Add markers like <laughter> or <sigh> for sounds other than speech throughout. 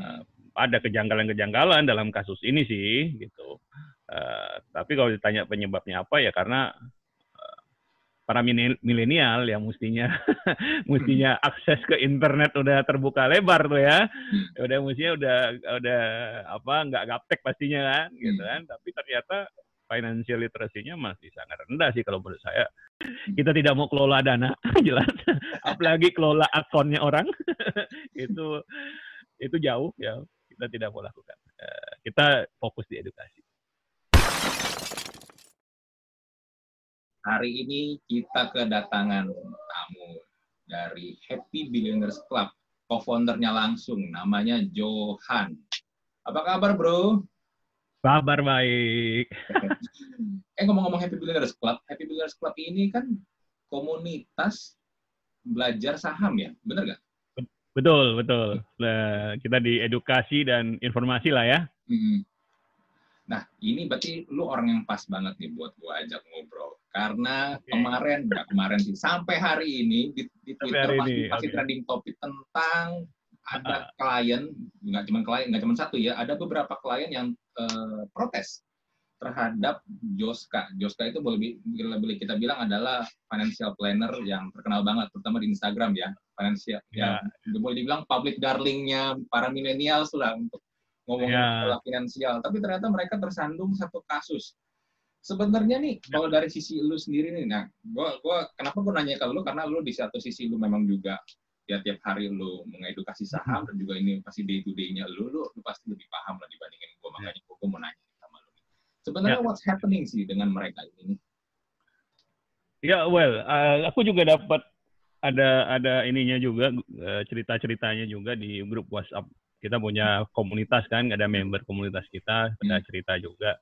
uh, ada kejanggalan-kejanggalan dalam kasus ini sih gitu. Uh, tapi kalau ditanya penyebabnya apa ya karena uh, para milenial yang mestinya <laughs> mestinya akses ke internet udah terbuka lebar tuh ya. Hmm. Udah mestinya udah udah apa nggak gaptek pastinya kan gitu hmm. kan. Tapi ternyata financial literacy-nya masih sangat rendah sih kalau menurut saya. Kita tidak mau kelola dana, <laughs> jelas. <laughs> Apalagi kelola akunnya orang. itu itu jauh ya. Kita tidak mau lakukan. Eh, kita fokus di edukasi. Hari ini kita kedatangan tamu dari Happy Billionaires Club. Co-foundernya langsung, namanya Johan. Apa kabar, bro? Kabar baik. <laughs> eh ngomong-ngomong Happy Billionaires Club, Happy Billionaires Club ini kan komunitas belajar saham ya, benar nggak? Betul, betul. Nah, kita di edukasi dan informasi lah ya. Hmm. Nah, ini berarti lu orang yang pas banget nih buat gua ajak ngobrol. Karena okay. kemarin, nggak kemarin sih, sampai hari ini di, di Twitter masih, masih okay. trending topik tentang ada klien nggak cuma klien nggak cuma satu ya ada beberapa klien yang uh, protes terhadap Joska. Joska itu boleh, boleh kita bilang adalah financial planner yang terkenal banget, terutama di Instagram ya. Financial, ya, ya boleh dibilang public darlingnya para milenial sudah untuk ngomong ya. finansial. Tapi ternyata mereka tersandung satu kasus. Sebenarnya nih, ya. kalau dari sisi lu sendiri nih, nah, gua, gua kenapa gue nanya ke lu karena lu di satu sisi lu memang juga ya tiap hari lu mengedukasi saham dan juga ini pasti day to day-nya lu, lu, lu pasti lebih paham lah dibandingin gue makanya gue, gue mau nanya. Sebenarnya yeah. what's happening sih dengan mereka ini? Ya, yeah, well, uh, aku juga dapat ada ada ininya juga uh, cerita-ceritanya juga di grup WhatsApp. Kita punya komunitas kan, ada member komunitas kita, ada hmm. cerita juga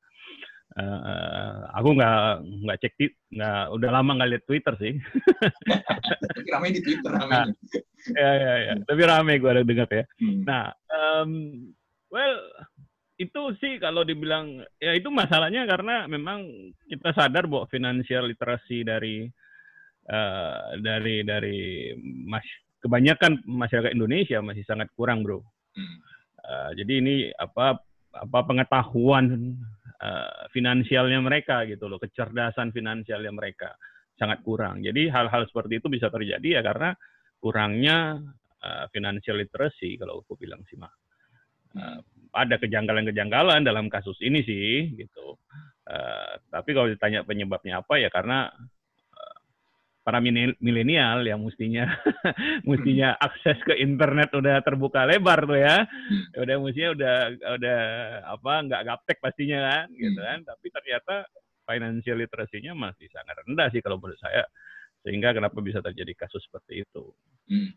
Uh, aku nggak nggak cek nggak udah lama nggak lihat Twitter sih. <laughs> ramai di Twitter ramai. Nah, ya ya ya. Tapi ramai gue ada dengar ya. Hmm. Nah, um, well itu sih kalau dibilang ya itu masalahnya karena memang kita sadar bahwa financial literasi dari uh, dari dari mas kebanyakan masyarakat Indonesia masih sangat kurang bro. Hmm. Uh, jadi ini apa apa pengetahuan uh, finansialnya mereka gitu loh, kecerdasan finansialnya mereka sangat kurang. Jadi hal-hal seperti itu bisa terjadi ya karena kurangnya uh, financial literacy kalau aku bilang sih mah. Uh, ada kejanggalan-kejanggalan dalam kasus ini sih gitu. Uh, tapi kalau ditanya penyebabnya apa ya karena para milenial yang mestinya <laughs> mestinya akses ke internet udah terbuka lebar tuh ya hmm. udah mestinya udah udah apa nggak gaptek pastinya kan gitu hmm. kan tapi ternyata financial literacy-nya masih sangat rendah sih kalau menurut saya sehingga kenapa bisa terjadi kasus seperti itu hmm.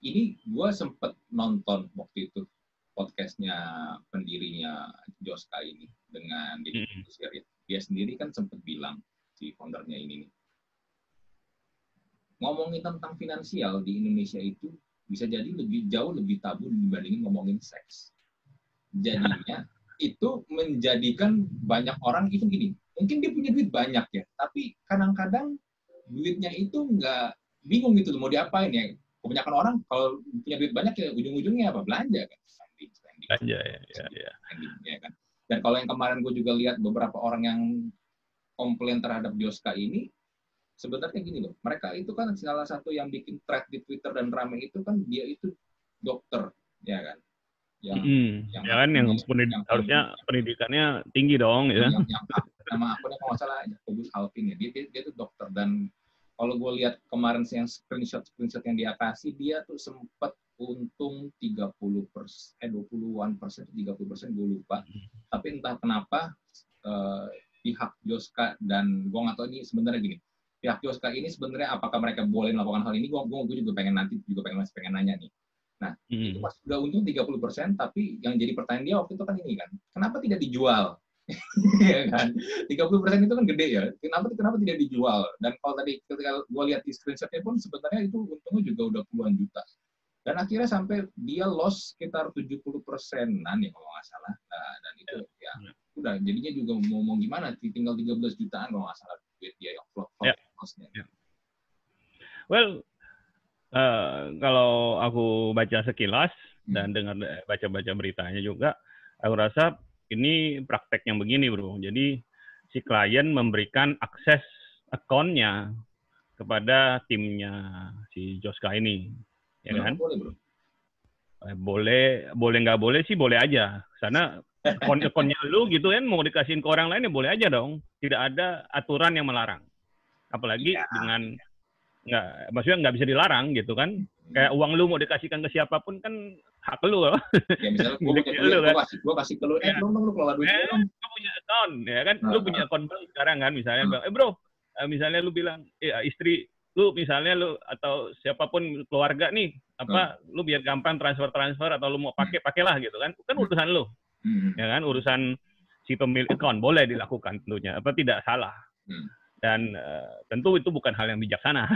ini gue sempet nonton waktu itu podcastnya pendirinya Joska ini dengan hmm. dia sendiri kan sempat bilang si foundernya ini nih ngomongin tentang finansial di Indonesia itu bisa jadi lebih jauh lebih tabu dibandingin ngomongin seks. Jadinya <laughs> itu menjadikan banyak orang itu gini, mungkin dia punya duit banyak ya, tapi kadang-kadang duitnya itu nggak bingung gitu mau diapain ya. Kebanyakan orang kalau punya duit banyak ya ujung-ujungnya apa belanja kan, belanja ya, ya, ya. ya kan. Dan kalau yang kemarin gue juga lihat beberapa orang yang komplain terhadap Joska ini, sebenarnya gini loh, mereka itu kan salah satu yang bikin thread di Twitter dan rame itu kan dia itu dokter, ya kan? Yang, hmm, yang ya kan yang, pendid yang harusnya pendidikannya tinggi dong ya. Yang, yang nama akunnya kalau nggak salah Jacobus Alvin ya, dia, dia, dia tuh dokter dan kalau gue lihat kemarin yang screenshot screenshot yang dia kasih dia tuh sempat untung 30 persen, eh 20-an persen, 30 persen gue lupa. Hmm. Tapi entah kenapa uh, pihak Joska dan gue nggak tahu ini sebenarnya gini, pihak Joska ini sebenarnya apakah mereka boleh melakukan hal ini? Gue gue juga pengen nanti juga pengen masih pengen nanya nih. Nah, hmm. itu pas udah untung 30%, tapi yang jadi pertanyaan dia waktu itu kan ini kan, kenapa tidak dijual? <laughs> ya kan? 30% itu kan gede ya. Kenapa kenapa tidak dijual? Dan kalau tadi ketika gue lihat di screenshotnya pun sebenarnya itu untungnya juga udah puluhan juta. Dan akhirnya sampai dia loss sekitar 70 persenan ya kalau nggak salah. Nah, dan itu ya, ya udah jadinya juga mau mau gimana? Tinggal 13 jutaan kalau nggak salah duit dia yang flop. Ya kosnya? Yeah. Well, uh, kalau aku baca sekilas, dan dengar baca-baca beritanya juga, aku rasa ini praktek yang begini bro. Jadi si klien memberikan akses akunnya kepada timnya si Joska ini, ya kan? Boleh bro. Eh, boleh, boleh nggak boleh sih boleh aja. Karena akunnya lu gitu kan mau dikasihin ke orang lain ya boleh aja dong. Tidak ada aturan yang melarang. Apalagi ya. dengan nggak maksudnya nggak bisa dilarang gitu kan hmm. kayak uang lu mau dikasihkan ke siapa pun kan hak lu loh ya misalnya gue punya duit kan? kasih gue kasih ke lu eh lu lu kelola duit eh, lu punya account ya kan lu punya account bank sekarang kan misalnya hmm. eh bro eh, misalnya lu bilang ya istri lu misalnya lu atau siapa pun keluarga nih apa hmm. lu biar gampang transfer transfer atau lu mau pakai pakailah gitu kan kan urusan lu hmm. ya kan urusan si pemilik account boleh dilakukan tentunya apa tidak salah hmm dan uh, tentu itu bukan hal yang bijaksana.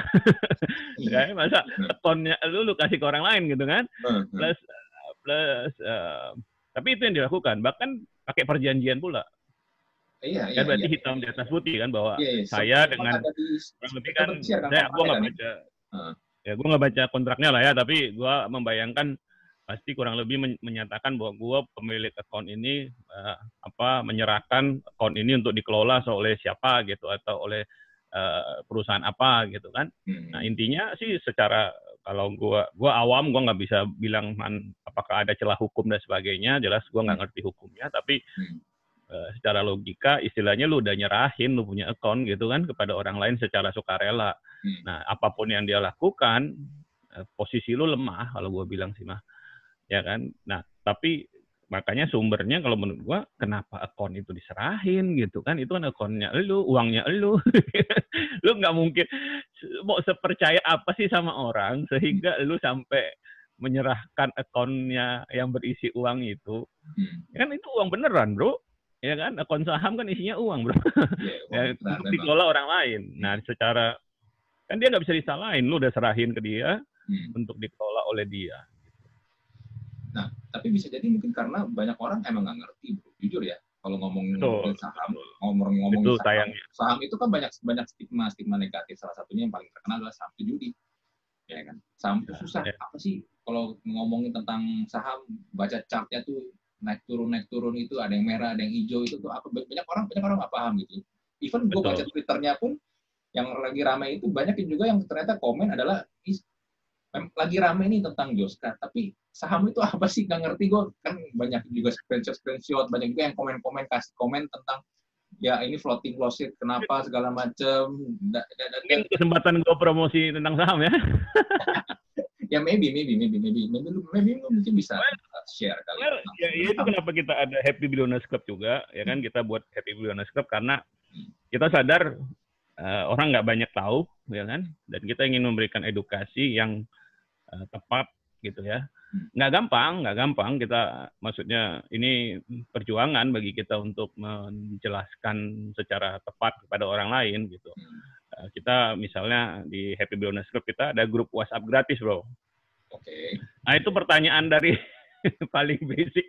<laughs> ya, masa akunnya lu lu kasih ke orang lain gitu kan? Plus plus uh, tapi itu yang dilakukan bahkan pakai perjanjian pula. Iya, kan iya, berarti iya. hitam di atas putih kan bahwa iya, iya. saya so, dengan kurang lebih kan saya gua nggak baca uh. ya gua nggak baca kontraknya lah ya tapi gua membayangkan pasti kurang lebih menyatakan bahwa gue pemilik akun ini uh, apa menyerahkan akun ini untuk dikelola oleh siapa gitu atau oleh uh, perusahaan apa gitu kan. Hmm. Nah intinya sih secara kalau gue gua awam gue nggak bisa bilang man, apakah ada celah hukum dan sebagainya. Jelas gue nggak hmm. ngerti hukumnya tapi hmm. Uh, secara logika istilahnya lu udah nyerahin lu punya akun gitu kan kepada orang lain secara sukarela. Hmm. Nah apa pun yang dia lakukan posisi lu lemah kalau gue bilang sih mah ya kan nah tapi makanya sumbernya kalau menurut gua kenapa akun itu diserahin gitu kan itu kan akunnya lu uangnya lu <laughs> lu nggak mungkin mau sepercaya apa sih sama orang sehingga lu sampai menyerahkan akunnya yang berisi uang itu hmm. kan itu uang beneran bro ya kan akun saham kan isinya uang bro yeah, <laughs> ya, untuk dikelola orang lain nah secara kan dia nggak bisa disalahin lu udah serahin ke dia hmm. untuk dikelola oleh dia Nah, tapi bisa jadi mungkin karena banyak orang emang nggak ngerti, bro. jujur ya. Kalau ngomong saham, ngomong-ngomong saham, saham itu kan banyak banyak stigma stigma negatif. Salah satunya yang paling terkenal adalah saham judi, ya kan. Saham itu ya, susah. Ya. Apa sih kalau ngomongin tentang saham, baca chartnya tuh naik turun naik turun itu ada yang merah, ada yang hijau itu tuh apa banyak orang banyak orang nggak paham gitu. Even gue baca twitternya pun yang lagi ramai itu banyak juga yang ternyata komen adalah lagi rame nih tentang Joska, tapi saham itu apa sih? Gak ngerti gue kan banyak juga screenshot screenshot, banyak juga yang komen-komen kasih komen tentang ya ini floating loss kenapa segala macem. Ini kesempatan gue promosi tentang saham ya. <laughs> ya maybe, maybe, maybe, maybe, maybe, lu, maybe lu mungkin bisa well, share kali. Well, ya, ya itu kenapa kita ada Happy Billionaires Club juga, ya kan hmm. kita buat Happy Billionaires Club karena hmm. kita sadar uh, orang nggak banyak tahu, ya kan, dan kita ingin memberikan edukasi yang uh, tepat gitu ya. Hmm. Nggak gampang, nggak gampang kita maksudnya ini perjuangan bagi kita untuk menjelaskan secara tepat kepada orang lain gitu. Uh, kita misalnya di Happy Bonus Club kita ada grup WhatsApp gratis, Bro. Oke. Okay. Nah, itu pertanyaan dari <laughs> paling basic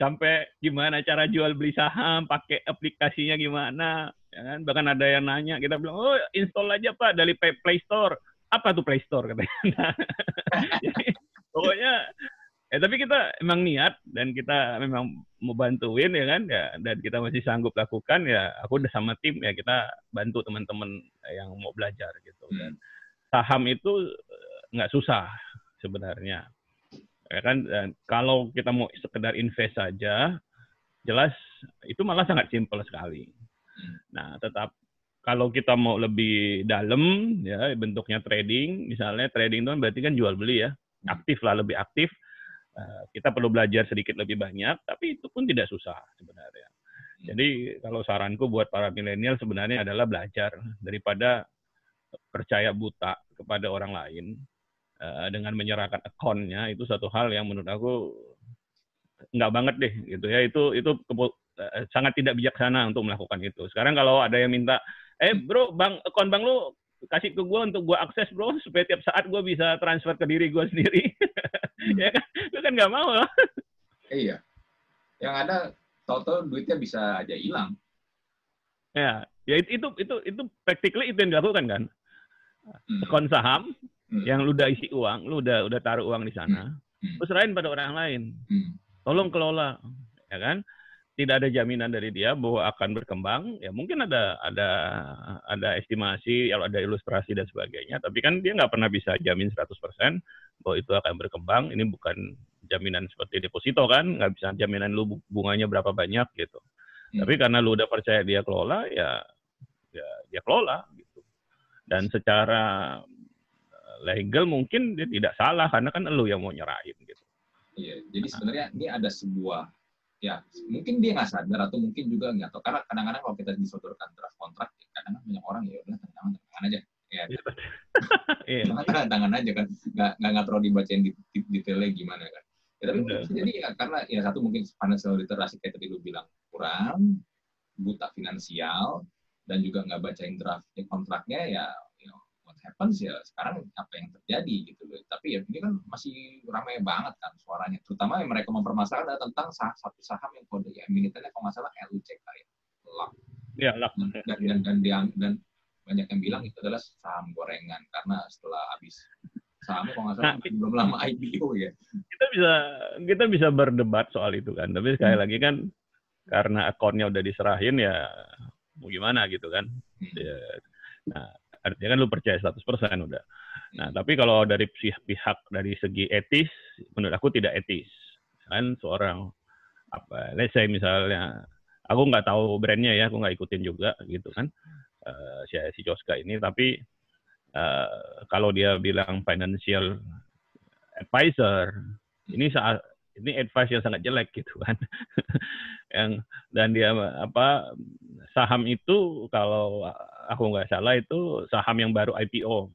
sampai gimana cara jual beli saham pakai aplikasinya gimana ya kan bahkan ada yang nanya kita bilang oh install aja pak dari Play Store apa tuh Play Store katanya. <laughs> Jadi, pokoknya ya tapi kita emang niat dan kita memang mau bantuin ya kan ya dan kita masih sanggup lakukan ya aku udah sama tim ya kita bantu teman-teman yang mau belajar gitu hmm. dan saham itu eh, nggak susah sebenarnya ya kan dan kalau kita mau sekedar invest saja jelas itu malah sangat simpel sekali hmm. nah tetap kalau kita mau lebih dalam ya bentuknya trading misalnya trading itu kan berarti kan jual beli ya hmm. aktif lah lebih aktif kita perlu belajar sedikit lebih banyak tapi itu pun tidak susah sebenarnya hmm. jadi kalau saranku buat para milenial sebenarnya adalah belajar daripada percaya buta kepada orang lain eh, dengan menyerahkan akunnya itu satu hal yang menurut aku nggak banget deh gitu ya itu itu eh, sangat tidak bijaksana untuk melakukan itu sekarang kalau ada yang minta eh bro bang akun bang lu kasih ke gue untuk gue akses bro supaya tiap saat gue bisa transfer ke diri gue sendiri. <laughs> <laughs> ya kan lu kan nggak mau lah iya yang ada total duitnya bisa aja hilang ya ya itu itu itu itu practically itu yang dilakukan kan hmm. akun saham hmm. yang lu udah isi uang lu udah udah taruh uang di sana hmm. hmm. serahin pada orang lain. Hmm. Tolong kelola, ya kan? Tidak ada jaminan dari dia bahwa akan berkembang. Ya mungkin ada ada ada estimasi, kalau ada ilustrasi dan sebagainya. Tapi kan dia nggak pernah bisa jamin 100% bahwa itu akan berkembang. Ini bukan jaminan seperti deposito kan, nggak bisa jaminan lu bunganya berapa banyak gitu. Hmm. Tapi karena lu udah percaya dia kelola, ya ya dia kelola gitu. Dan secara eh, legal mungkin dia tidak salah karena kan lu yang mau nyerahin gitu. Iya, jadi sebenarnya ini ada sebuah ya mungkin dia nggak sadar atau mungkin juga nggak tahu. Karena kadang-kadang kalau kita disodorkan draft kontrak kadang-kadang banyak orang ya udah tanda tangan tangan aja. Ya. Iya. <laughs> tangan tangan aja kan. Nggak nggak terlalu dibacain detailnya gimana kan. Ya, tapi jadi ya karena ya satu mungkin financial literasi kayak tadi lu bilang kurang buta finansial dan juga nggak bacain draft kontraknya ya what happens ya sekarang apa yang terjadi gitu loh. Tapi ya ini kan masih ramai banget kan suaranya. Terutama yang mereka mempermasalahkan adalah tentang sah satu saham yang kode ya emitennya kalau nggak salah LUCK ya. LAK. Ya, LAK. Dan, dan, dan, dan, dan, dan banyak yang bilang itu adalah saham gorengan karena setelah habis sahamnya kalau nggak salah nah, belum lama IPO ya. Kita bisa kita bisa berdebat soal itu kan. Tapi sekali hmm. lagi kan karena akunnya udah diserahin ya mau gimana gitu kan. Hmm. Ya, nah, artinya kan lu percaya 100% udah. Nah, hmm. tapi kalau dari pihak dari segi etis, menurut aku tidak etis. Kan seorang apa, let's say misalnya, aku nggak tahu brandnya ya, aku nggak ikutin juga gitu kan, uh, si si Joska ini. Tapi uh, kalau dia bilang financial advisor, ini saat ini advice yang sangat jelek gitu kan. <laughs> Yang dan dia apa saham itu kalau aku nggak salah itu saham yang baru IPO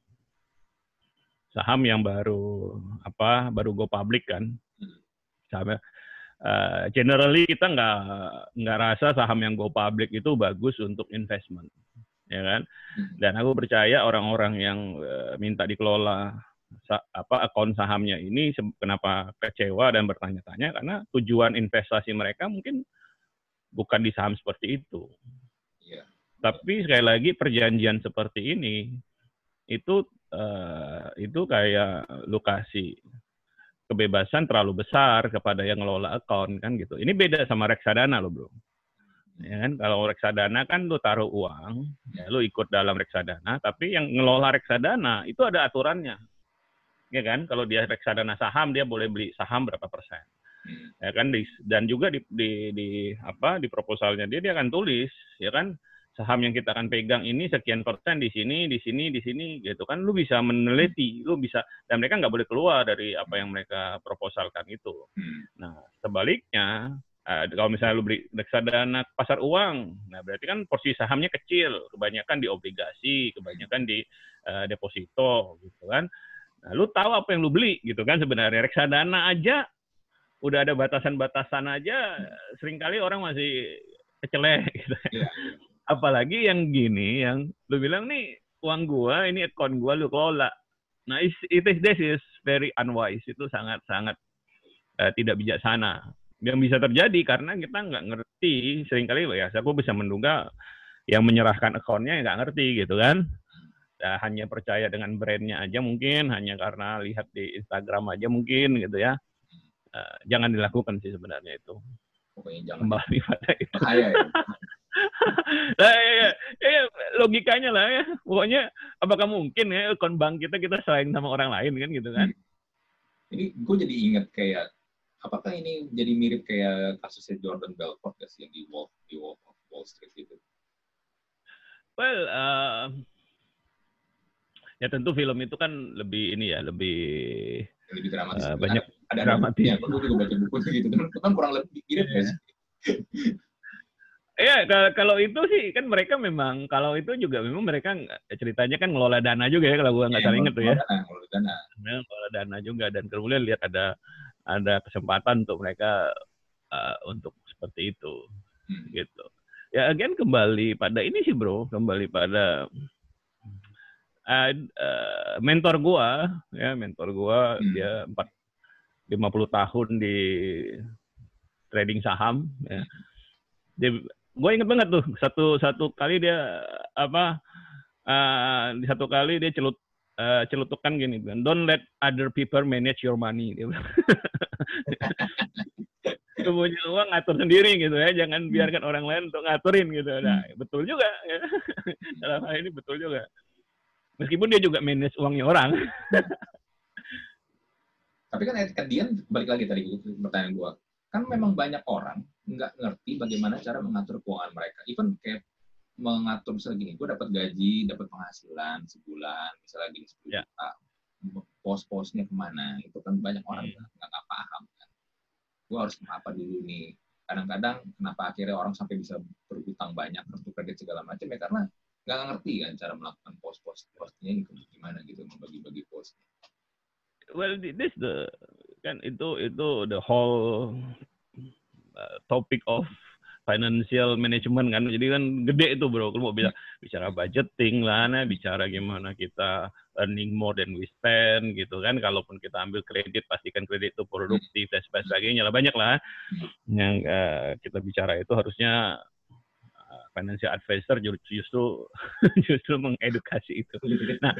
saham yang baru apa baru go public kan. Saham uh, generally kita nggak nggak rasa saham yang go public itu bagus untuk investment ya kan. Dan aku percaya orang-orang yang uh, minta dikelola apa akun sahamnya ini kenapa kecewa dan bertanya-tanya karena tujuan investasi mereka mungkin bukan di saham seperti itu. Yeah. Tapi sekali lagi perjanjian seperti ini itu uh, itu kayak lokasi kebebasan terlalu besar kepada yang ngelola akun kan gitu. Ini beda sama reksadana loh bro. Ya kan kalau reksadana kan lu taruh uang, ya lu ikut dalam reksadana, tapi yang ngelola reksadana itu ada aturannya ya kan? Kalau dia reksadana saham dia boleh beli saham berapa persen. Hmm. ya kan? Dan juga di, di, di apa di proposalnya dia dia akan tulis ya kan? Saham yang kita akan pegang ini sekian persen di sini di sini di sini gitu kan? Lu bisa meneliti lu bisa dan mereka nggak boleh keluar dari apa yang mereka proposalkan itu. Hmm. nah sebaliknya uh, kalau misalnya lu beli reksadana pasar uang nah berarti kan porsi sahamnya kecil. Kebanyakan di obligasi kebanyakan di uh, deposito gitu kan Nah, lu tahu apa yang lu beli gitu kan sebenarnya reksadana aja udah ada batasan-batasan aja sering kali orang masih kecelek <laughs> gitu. Yeah. Apalagi yang gini yang lu bilang nih uang gua ini account gua lu kelola. Nah, it is this is very unwise. Itu sangat-sangat uh, tidak bijaksana. Yang bisa terjadi karena kita nggak ngerti sering kali ya aku bisa menduga yang menyerahkan akunnya nggak ngerti gitu kan ya, hanya percaya dengan brandnya aja mungkin hanya karena lihat di Instagram aja mungkin gitu ya. Uh, jangan dilakukan sih sebenarnya itu. Pokoknya jangan. Kembali pada itu. Ya. nah, ya, ya, ya, logikanya lah ya. Pokoknya apakah mungkin ya akun bank kita kita saing sama orang lain kan gitu kan? Hmm. ini gue jadi ingat kayak apakah ini jadi mirip kayak kasusnya Jordan Belfort ya sih yang di Wall di Wall, Wall Street itu? Well uh, ya tentu film itu kan lebih ini ya lebih lebih dramatis uh, banyak ada dramatis ya aku juga baca buku gitu kan kan kurang lebih mirip ya Iya, kalau itu sih kan mereka memang kalau itu juga memang mereka ceritanya kan ngelola dana juga ya kalau gua nggak ya, salah inget tuh ya. Ngelola dana. Ngelola dana juga dan kemudian lihat ada ada kesempatan untuk mereka uh, untuk seperti itu, hmm. gitu. Ya, again kembali pada ini sih bro, kembali pada uh, mentor gua ya mentor gua hmm. dia empat lima puluh tahun di trading saham ya. dia gue inget banget tuh satu satu kali dia apa uh, di satu kali dia celut uh, celutukan gini don't let other people manage your money. Dia punya <laughs> uang ngatur sendiri gitu ya, jangan hmm. biarkan orang lain untuk ngaturin gitu. Nah, hmm. betul juga ya. <laughs> Dalam hal ini betul juga. Meskipun dia juga manage uangnya orang. <laughs> Tapi kan at dia balik lagi tadi pertanyaan gua. Kan memang banyak orang nggak ngerti bagaimana cara mengatur keuangan mereka. Even kayak mengatur misalnya gini, gue dapat gaji, dapat penghasilan sebulan, misalnya gini sepuluh yeah. juta, pos-posnya ke mana, itu kan banyak orang hmm. nggak hmm. paham kan. Gue harus apa dulu nih. Kadang-kadang kenapa akhirnya orang sampai bisa berhutang banyak, kartu kredit segala macam ya karena nggak ngerti kan cara melakukan pos-pos posnya gimana gitu, membagi-bagi posnya. Well, this the kan itu itu the whole uh, topic of financial management kan. Jadi kan gede itu bro. Kalau mau bilang bicara budgeting lah nah bicara gimana kita earning more than we spend gitu kan. Kalaupun kita ambil kredit pastikan kredit itu produktif dan sebagainya lah. Banyak lah yang uh, kita bicara itu harusnya financial advisor justru <laughs> justru mengedukasi itu nah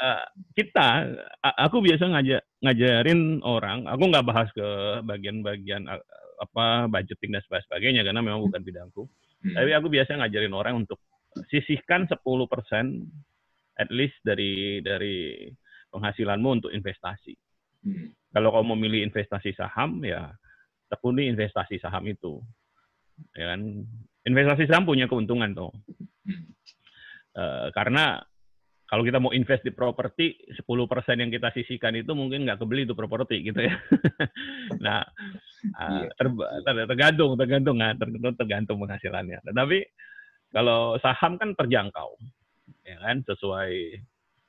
uh, kita aku biasa ngajak ngajarin orang aku nggak bahas ke bagian-bagian apa budgeting dan sebagainya karena memang bukan bidangku. Hmm. Tapi aku biasa ngajarin orang untuk sisihkan 10% at least dari dari penghasilanmu untuk investasi. Hmm. Kalau kamu memilih investasi saham ya tekuni investasi saham itu. Ya kan? Investasi saham punya keuntungan tuh. Uh, karena kalau kita mau invest di properti, 10% yang kita sisihkan itu mungkin nggak kebeli itu properti gitu ya. <laughs> nah, uh, tergantung, tergantung kan, tergantung, tergantung penghasilannya. Tetapi kalau saham kan terjangkau, ya kan, sesuai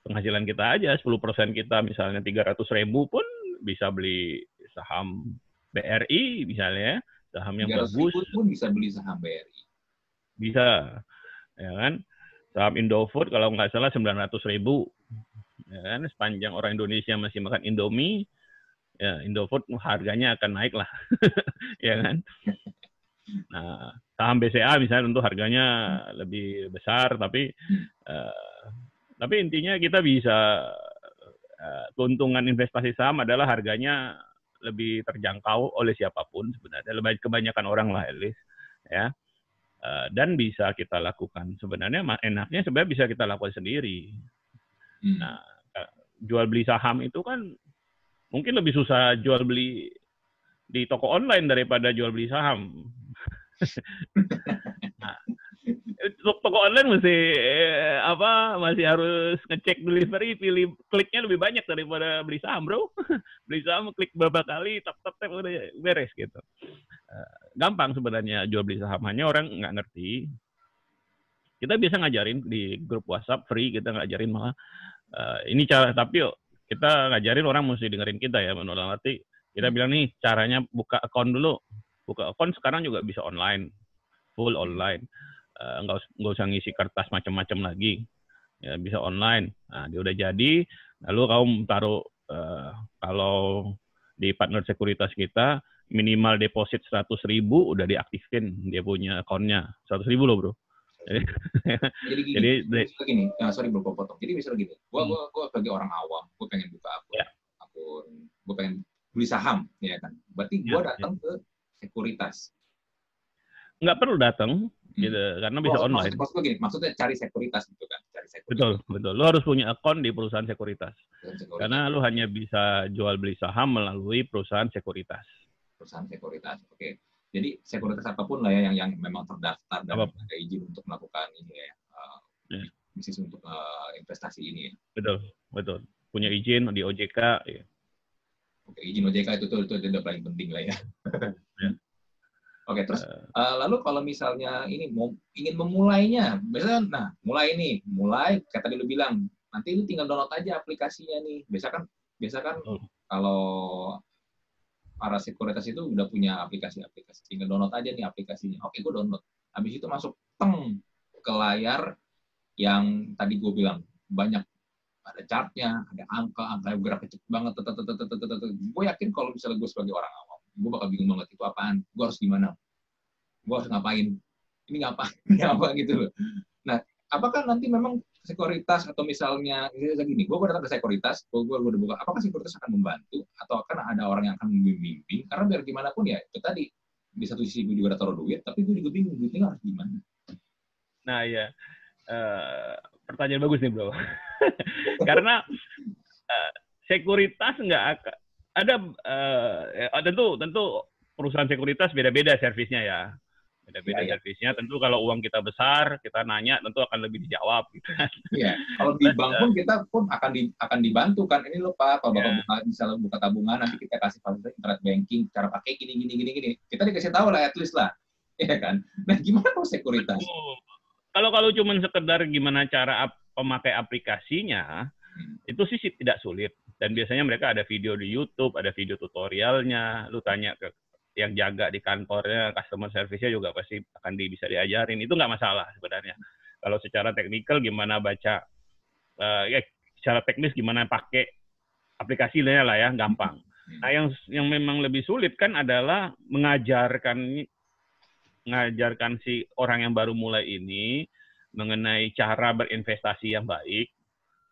penghasilan kita aja, 10% kita misalnya 300 ribu pun bisa beli saham BRI misalnya, saham yang bagus. pun bisa beli saham BRI. Bisa, ya kan Saham Indofood kalau nggak salah 900 ribu. Ya kan, sepanjang orang Indonesia masih makan Indomie, ya Indofood harganya akan naik lah. <laughs> ya kan? Nah, saham BCA misalnya tentu harganya lebih besar, tapi uh, tapi intinya kita bisa uh, keuntungan investasi saham adalah harganya lebih terjangkau oleh siapa pun sebenarnya, lebih kebanyakan orang lah at least, ya. Eh, dan bisa kita lakukan. Sebenarnya enaknya sebenarnya bisa kita lakukan sendiri. Hmm. Nah, jual beli saham itu kan mungkin lebih susah jual beli di toko online daripada jual beli saham. <laughs> nah, toko online mesti eh, apa masih harus ngecek delivery pilih kliknya lebih banyak daripada beli saham bro. <laughs> Beli saham klik beberapa kali tap tap tap udah beres gitu. Uh, gampang sebenarnya jual beli saham hanya orang nggak ngerti. Kita bisa ngajarin di grup WhatsApp free kita ngajarin malah uh, ini cara tapi yuk kita ngajarin orang mesti dengerin kita ya menurut arti kita bilang nih caranya buka akun dulu. Buka akun sekarang juga bisa online full online uh, nggak nggak usah ngisi kertas macam-macam lagi ya bisa online nah dia udah jadi lalu kamu taruh uh, kalau di partner sekuritas kita minimal deposit 100 ribu udah diaktifin dia punya akunnya 100 ribu loh bro jadi <laughs> gini, jadi gini ya, sorry bro potong jadi misalnya gini gua hmm. gua gua sebagai orang awam gua pengen buka akun ya. akun gua pengen beli saham ya kan berarti gua ya, datang ya. ke sekuritas nggak perlu datang. Gitu karena bisa oh, online. Maksud, gini, maksudnya cari sekuritas gitu kan, cari sekuritas. Betul, betul. Lo harus punya akun di perusahaan sekuritas. sekuritas. Karena lo hanya bisa jual beli saham melalui perusahaan sekuritas perusahaan sekuritas. Oke. Jadi sekuritas apa pun lah ya yang yang memang terdaftar dan Apa? ada izin untuk melakukan ini ya, uh, ya. bisnis untuk uh, investasi ini. Ya. Betul, betul. Punya izin di OJK. Ya. Oke, izin OJK itu tuh itu, itu udah paling penting lah ya. ya. Oke, terus uh, lalu kalau misalnya ini mau ingin memulainya, biasanya nah mulai ini, mulai kayak tadi lu bilang, nanti lu tinggal download aja aplikasinya nih. Biasa kan biasa kan kalau para sekuritas itu udah punya aplikasi-aplikasi. Tinggal download aja nih aplikasinya. Oke, gue download. Habis itu masuk teng ke layar yang tadi gue bilang banyak ada chartnya, ada angka, angka yang gerak cepet banget. Gue yakin kalau misalnya gue sebagai orang awam, gue bakal bingung banget itu apaan. Gue harus gimana? Gue harus ngapain? Ini ngapain? <laughs> Ini apa gitu loh. Nah, apakah nanti memang sekuritas atau misalnya gini, gue datang ke sekuritas, gue gue udah buka, apakah sekuritas akan membantu atau akan ada orang yang akan membimbing? Karena biar gimana pun ya itu tadi di satu sisi gue juga udah taruh duit, tapi gue juga bingung duitnya harus gimana. Nah ya, uh, pertanyaan bagus nih bro. <laughs> Karena uh, sekuritas nggak akan ada uh, tentu tentu perusahaan sekuritas beda-beda servisnya ya beda-beda ya, ya. servisnya. Tentu kalau uang kita besar, kita nanya tentu akan lebih dijawab. Gitu. <laughs> Iya. Kalau di bank pun kita pun akan di, akan dibantu kan. Ini loh Pak, kalau ya. buka bisa buka tabungan nanti kita kasih fasilitas internet banking, cara pakai gini gini gini gini. Kita dikasih tahu lah at least lah. <laughs> Iya kan? Nah, gimana kalau sekuritas? Kalau kalau cuma sekedar gimana cara ap pemakai aplikasinya. Itu sih tidak sulit. Dan biasanya mereka ada video di YouTube, ada video tutorialnya. Lu tanya ke yang jaga di kantornya, customer service-nya juga pasti akan di, bisa diajarin. Itu nggak masalah sebenarnya. Kalau secara teknikal gimana baca, uh, ya secara teknis gimana pakai aplikasinya lah ya, gampang. Nah yang yang memang lebih sulit kan adalah mengajarkan mengajarkan si orang yang baru mulai ini mengenai cara berinvestasi yang baik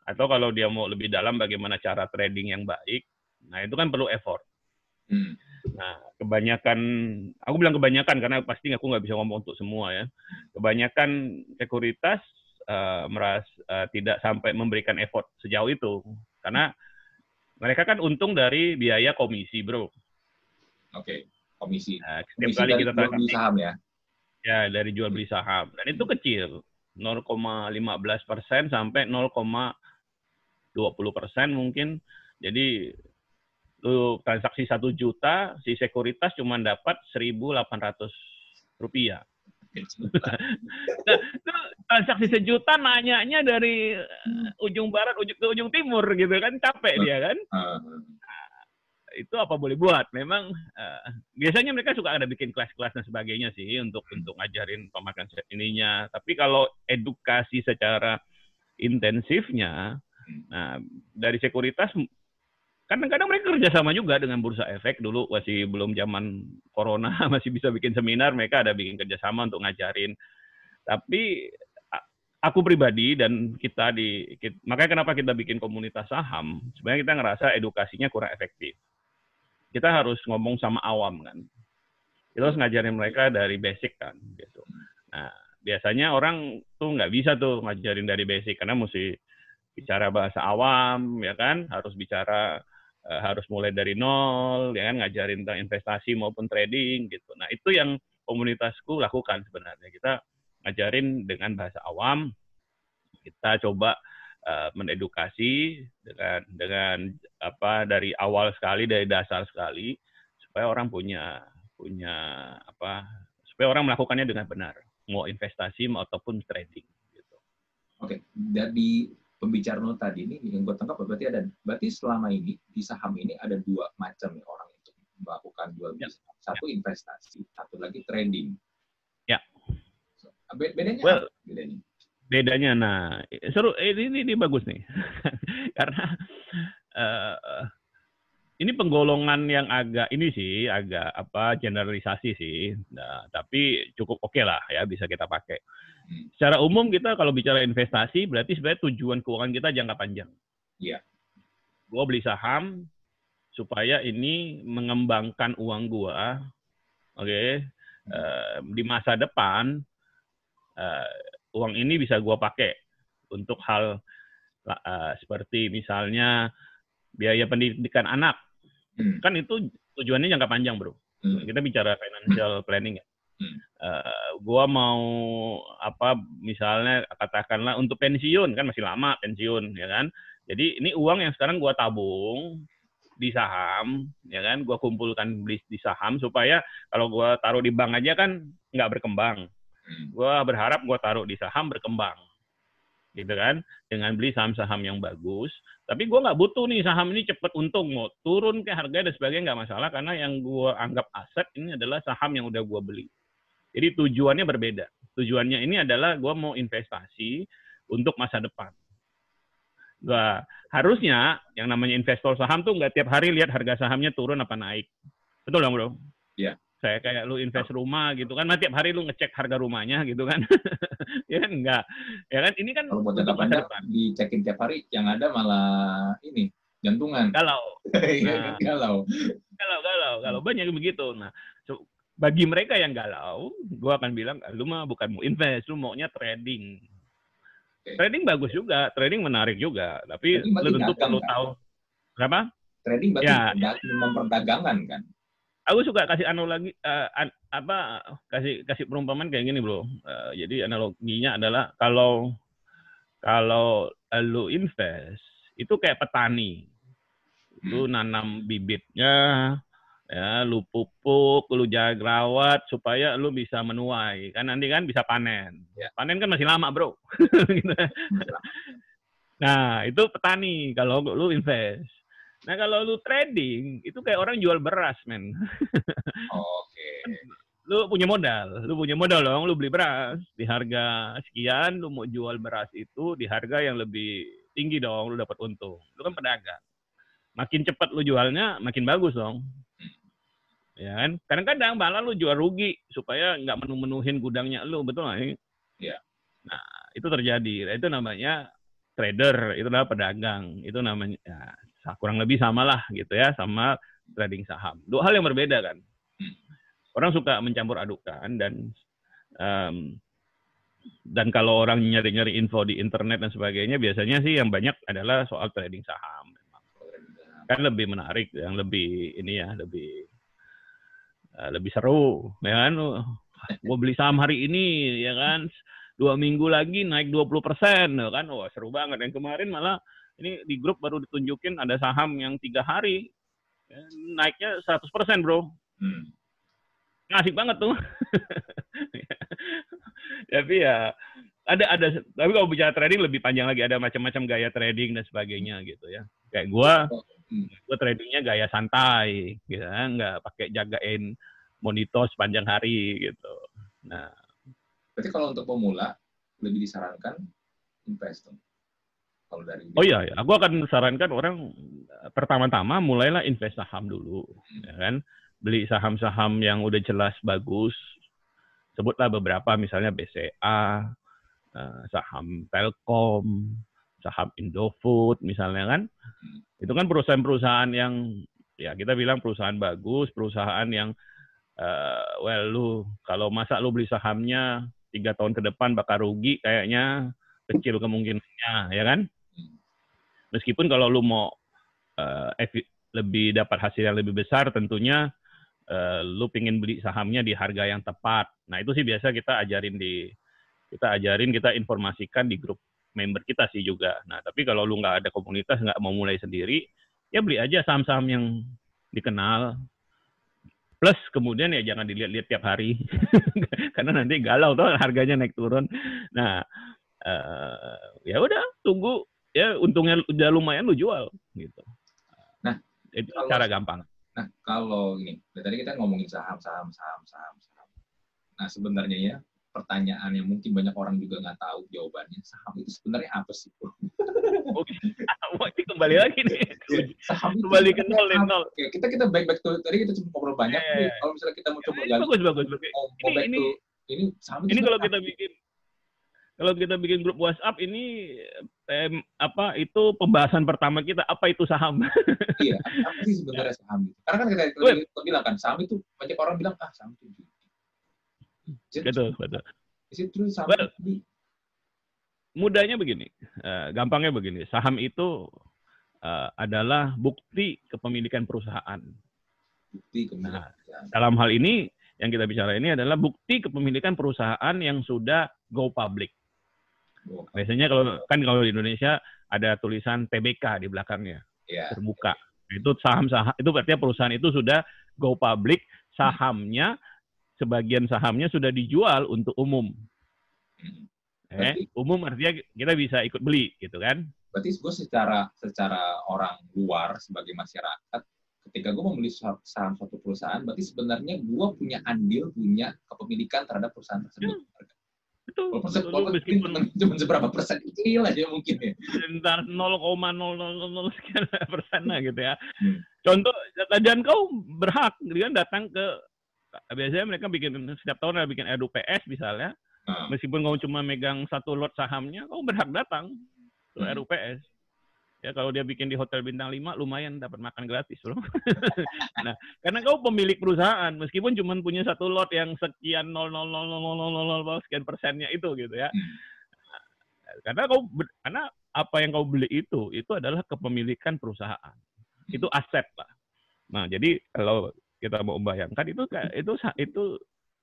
atau kalau dia mau lebih dalam bagaimana cara trading yang baik, nah itu kan perlu effort. Hmm. Nah, kebanyakan, aku bilang kebanyakan karena pasti aku nggak bisa ngomong untuk semua ya. Kebanyakan sekuritas uh, meras uh, tidak sampai memberikan effort sejauh itu karena mereka kan untung dari biaya komisi, bro. Oke, okay. komisi. Nah, setiap komisi kali kita tarik beli saham ya. Ya, dari jual beli saham. Dan itu kecil, 0,15 persen sampai 0, 20% mungkin. Jadi lu transaksi satu juta, si sekuritas cuma dapat 1.800 rupiah. nah, itu transaksi sejuta nanyanya dari eh, ujung barat ujung ke ujung timur gitu kan capek dia kan nah, itu apa boleh buat memang uh, biasanya mereka suka ada bikin kelas-kelas dan sebagainya sih untuk untuk ngajarin pemakan ininya tapi kalau edukasi secara intensifnya nah dari sekuritas kadang-kadang mereka kerjasama juga dengan bursa efek. Dulu masih belum zaman corona <laughs> masih bisa bikin seminar mereka ada bikin kerjasama untuk ngajarin. Tapi aku pribadi dan kita di makanya kenapa kita bikin komunitas saham sebenarnya kita ngerasa edukasinya kurang efektif. Kita harus ngomong sama awam kan. Kita harus ngajarin mereka dari basic kan gitu. Nah biasanya orang tuh nggak bisa tuh ngajarin dari basic karena mesti bicara bahasa awam ya kan harus bicara Eh, harus mulai dari nol, ya kan ngajarin tentang investasi maupun trading gitu. Nah itu yang komunitasku lakukan sebenarnya. Kita ngajarin dengan bahasa awam, kita coba uh, mengedukasi dengan dengan apa dari awal sekali dari dasar sekali supaya orang punya punya apa supaya orang melakukannya dengan benar mau investasi ataupun trading gitu. Oke, dari pembicara lo tadi ini yang gue tangkap berarti ada berarti selama ini di saham ini ada dua macam nih orang itu melakukan jual beli ya. satu ya. investasi satu lagi trading ya so, bedanya well, apa? bedanya bedanya nah seru ini ini, ini bagus nih <laughs> karena uh, ini penggolongan yang agak ini sih agak apa generalisasi sih nah, tapi cukup oke okay lah ya bisa kita pakai Secara umum kita kalau bicara investasi berarti sebenarnya tujuan keuangan kita jangka panjang. Iya. Gua beli saham supaya ini mengembangkan uang gua, oke, okay, uh, di masa depan uh, uang ini bisa gua pakai untuk hal uh, seperti misalnya biaya pendidikan anak, hmm. kan itu tujuannya jangka panjang bro. Hmm. Kita bicara financial planning ya. Uh, gua mau apa misalnya katakanlah untuk pensiun kan masih lama pensiun ya kan. Jadi ini uang yang sekarang gua tabung di saham ya kan gua kumpulkan beli di saham supaya kalau gua taruh di bank aja kan nggak berkembang. Hmm. Gua berharap gua taruh di saham berkembang gitu kan dengan beli saham-saham yang bagus tapi gue nggak butuh nih saham ini cepet untung mau turun ke harga dan sebagainya nggak masalah karena yang gue anggap aset ini adalah saham yang udah gue beli jadi tujuannya berbeda. Tujuannya ini adalah gue mau investasi untuk masa depan. Gua, harusnya yang namanya investor saham tuh nggak tiap hari lihat harga sahamnya turun apa naik. Betul dong bro? Iya. Saya kayak lu invest rumah gitu kan, nah, tiap hari lu ngecek harga rumahnya gitu kan, <laughs> ya kan enggak, ya kan ini kan kalau buat jangka panjang dicekin tiap hari, yang ada malah ini jantungan. Galau. <laughs> Iya, nah, galau. Galau, galau, galau banyak begitu. Nah, so, bagi mereka yang galau, gua akan bilang, lu mah bukan mau invest, lu maunya trading. Okay. Trading bagus juga, trading menarik juga, tapi lu tentu perlu kan? tahu. Berapa? Trading berarti ya, memperdagangkan kan? Aku suka kasih analogi uh, an, apa kasih kasih perumpamaan kayak gini bro. Uh, jadi analoginya adalah kalau kalau lu invest itu kayak petani, lu hmm. nanam bibitnya, ya lu pupuk, lu jaga rawat supaya lu bisa menuai kan nanti kan bisa panen. Ya. Panen kan masih lama bro. <laughs> Nah itu petani kalau lu invest. Nah kalau lu trading itu kayak orang jual beras men. Oke. Okay. <laughs> Lu punya modal, lu punya modal dong, lu beli beras di harga sekian, lu mau jual beras itu di harga yang lebih tinggi dong, lu dapat untung. Lu kan pedagang. Makin cepat lu jualnya, makin bagus dong. Ya kan? Kadang-kadang malah lu jual rugi supaya nggak menu-menuhin gudangnya lu, betul nggak? Iya. Nah, itu terjadi. Itu namanya trader, itu adalah pedagang. Itu namanya ya, kurang lebih samalah gitu ya sama trading saham. Dua hal yang berbeda kan. Orang suka mencampur adukan dan um, dan kalau orang nyari-nyari info di internet dan sebagainya biasanya sih yang banyak adalah soal trading saham. Kan lebih menarik, yang lebih ini ya, lebih uh, lebih seru, ya kan? Gue beli saham hari ini, ya kan? Dua minggu lagi naik 20 persen, ya kan? Wah seru banget. Yang kemarin malah ini di grup baru ditunjukin ada saham yang tiga hari ya, naiknya 100% bro. Hmm. Ngasih banget tuh. <laughs> tapi ya ada ada tapi kalau bicara trading lebih panjang lagi ada macam-macam gaya trading dan sebagainya gitu ya kayak gua hmm. gua tradingnya gaya santai gitu ya nggak pakai jagain monitor sepanjang hari gitu nah berarti kalau untuk pemula lebih disarankan invest kalau dari Oh iya, ya. aku akan sarankan orang pertama-tama mulailah invest saham dulu, hmm. ya kan? Beli saham-saham yang udah jelas bagus. Sebutlah beberapa misalnya BCA, eh, saham Telkom, saham Indofood misalnya kan. Hmm. Itu kan perusahaan-perusahaan yang ya kita bilang perusahaan bagus, perusahaan yang uh, well lu kalau masa lu beli sahamnya tiga tahun ke depan bakal rugi kayaknya kecil kemungkinannya ya kan meskipun kalau lu mau uh, lebih dapat hasil yang lebih besar tentunya uh, lu pingin beli sahamnya di harga yang tepat. Nah, itu sih biasa kita ajarin di kita ajarin, kita informasikan di grup member kita sih juga. Nah, tapi kalau lu nggak ada komunitas, nggak mau mulai sendiri, ya beli aja saham-saham yang dikenal. Plus kemudian ya jangan dilihat-lihat tiap hari, <laughs> karena nanti galau tuh harganya naik turun. Nah, uh, ya udah tunggu ya untungnya udah lumayan lu jual gitu. Nah, itu kalau, cara gampang. Nah, kalau ini tadi kita ngomongin saham, saham, saham, saham, saham. Nah, sebenarnya ya pertanyaan yang mungkin banyak orang juga nggak tahu jawabannya saham itu sebenarnya apa sih Oke, <laughs> oh, ini kembali lagi nih. Iya, saham kembali ke nol, nol. Oke, kita kita back back to tadi kita cuma ngobrol banyak. Yeah. Nih, kalau misalnya kita mau coba ya, bagus bagus bagus. Oh, ini, ini, to, ini saham ini kalau kita bikin kalau kita bikin grup WhatsApp ini eh, apa itu pembahasan pertama kita apa itu saham? <laughs> iya, apa sih sebenarnya saham itu? Karena kan kita, kita, kita bilang kan saham itu banyak orang bilang ah saham itu betul betul. Itu saham well, Mudahnya begini, uh, gampangnya begini, saham itu uh, adalah bukti kepemilikan perusahaan. Bukti kepemilikan. Nah, dalam hal ini yang kita bicara ini adalah bukti kepemilikan perusahaan yang sudah go public. Biasanya kalau kan kalau di Indonesia ada tulisan TBK di belakangnya yeah. terbuka. Itu saham-saham itu berarti perusahaan itu sudah go public, sahamnya sebagian sahamnya sudah dijual untuk umum. Hmm. Eh, umum artinya kita bisa ikut beli gitu kan? Berarti gue secara secara orang luar sebagai masyarakat ketika gue membeli saham suatu perusahaan, berarti sebenarnya gue punya andil, punya kepemilikan terhadap perusahaan tersebut. Hmm. Walaupun, walaupun meskipun cuma seberapa persen kecil aja mungkin ya. Sebentar 0,000 sekian persen lah gitu ya. Hmm. Contoh, dan kau berhak gitu kan datang ke biasanya mereka bikin setiap tahun ada bikin RUPS misalnya. Hmm. Meskipun kau cuma megang satu lot sahamnya, kau berhak datang ke hmm. RUPS. Ya kalau dia bikin di hotel bintang 5 lumayan dapat makan gratis, Bro. <laughs> nah, karena kau pemilik perusahaan meskipun cuma punya satu lot yang sekian 0,00000 sekian persennya itu gitu ya. Nah, karena kau karena apa yang kau beli itu itu adalah kepemilikan perusahaan. Itu aset lah. Nah, jadi kalau kita mau membayangkan itu itu itu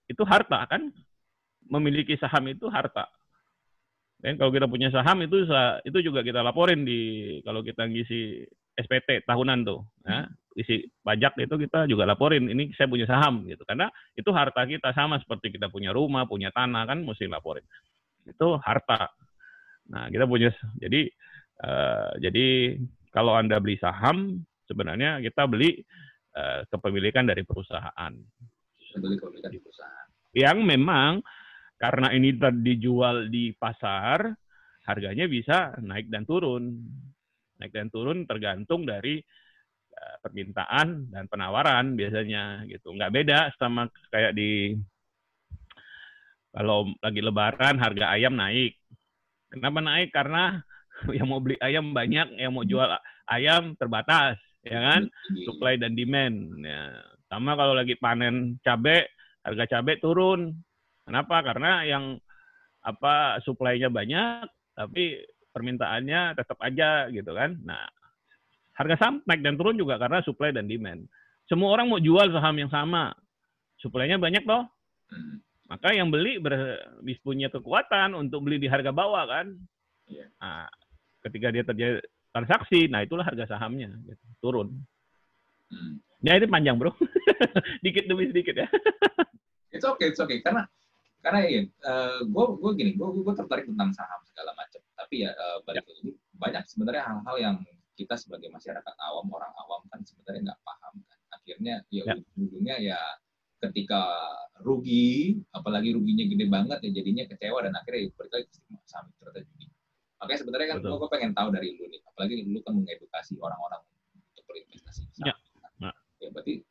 itu harta kan memiliki saham itu harta dan kalau kita punya saham itu itu juga kita laporin di kalau kita ngisi SPT tahunan tuh, ya, isi pajak itu kita juga laporin ini saya punya saham gitu karena itu harta kita sama seperti kita punya rumah, punya tanah kan mesti laporin. Itu harta. Nah, kita punya jadi uh, jadi kalau Anda beli saham sebenarnya kita beli uh, kepemilikan dari perusahaan. Beli kepemilikan di perusahaan. Yang memang karena ini dijual di pasar, harganya bisa naik dan turun. Naik dan turun tergantung dari uh, permintaan dan penawaran biasanya gitu. Nggak beda sama kayak di kalau lagi lebaran harga ayam naik. Kenapa naik? Karena <laughs> yang mau beli ayam banyak, yang mau jual ayam terbatas, ya kan? Supply dan demand. Ya. Sama kalau lagi panen cabai, harga cabai turun. Kenapa? Karena yang apa suplainya banyak, tapi permintaannya tetap aja gitu kan. Nah, harga saham naik dan turun juga karena supply dan demand. Semua orang mau jual saham yang sama, suplainya banyak toh. Maka yang beli ber, punya kekuatan untuk beli di harga bawah kan. Iya. Nah, ketika dia terjadi transaksi, nah itulah harga sahamnya gitu, turun. Hmm. Ya itu panjang bro, <laughs> dikit demi sedikit ya. it's okay, it's okay. Karena karena ya gue uh, gue gini gue gue tertarik tentang saham segala macam tapi ya uh, balik ya. lagi banyak sebenarnya hal-hal yang kita sebagai masyarakat awam orang awam kan sebenarnya nggak paham kan akhirnya ya, ya. ujungnya ya ketika rugi apalagi ruginya gede banget ya jadinya kecewa dan akhirnya ya berkali saham ternyata judi makanya sebenarnya kan gue pengen tahu dari lu nih apalagi lu kan mengedukasi orang-orang untuk berinvestasi saham. Ya. Nah. ya berarti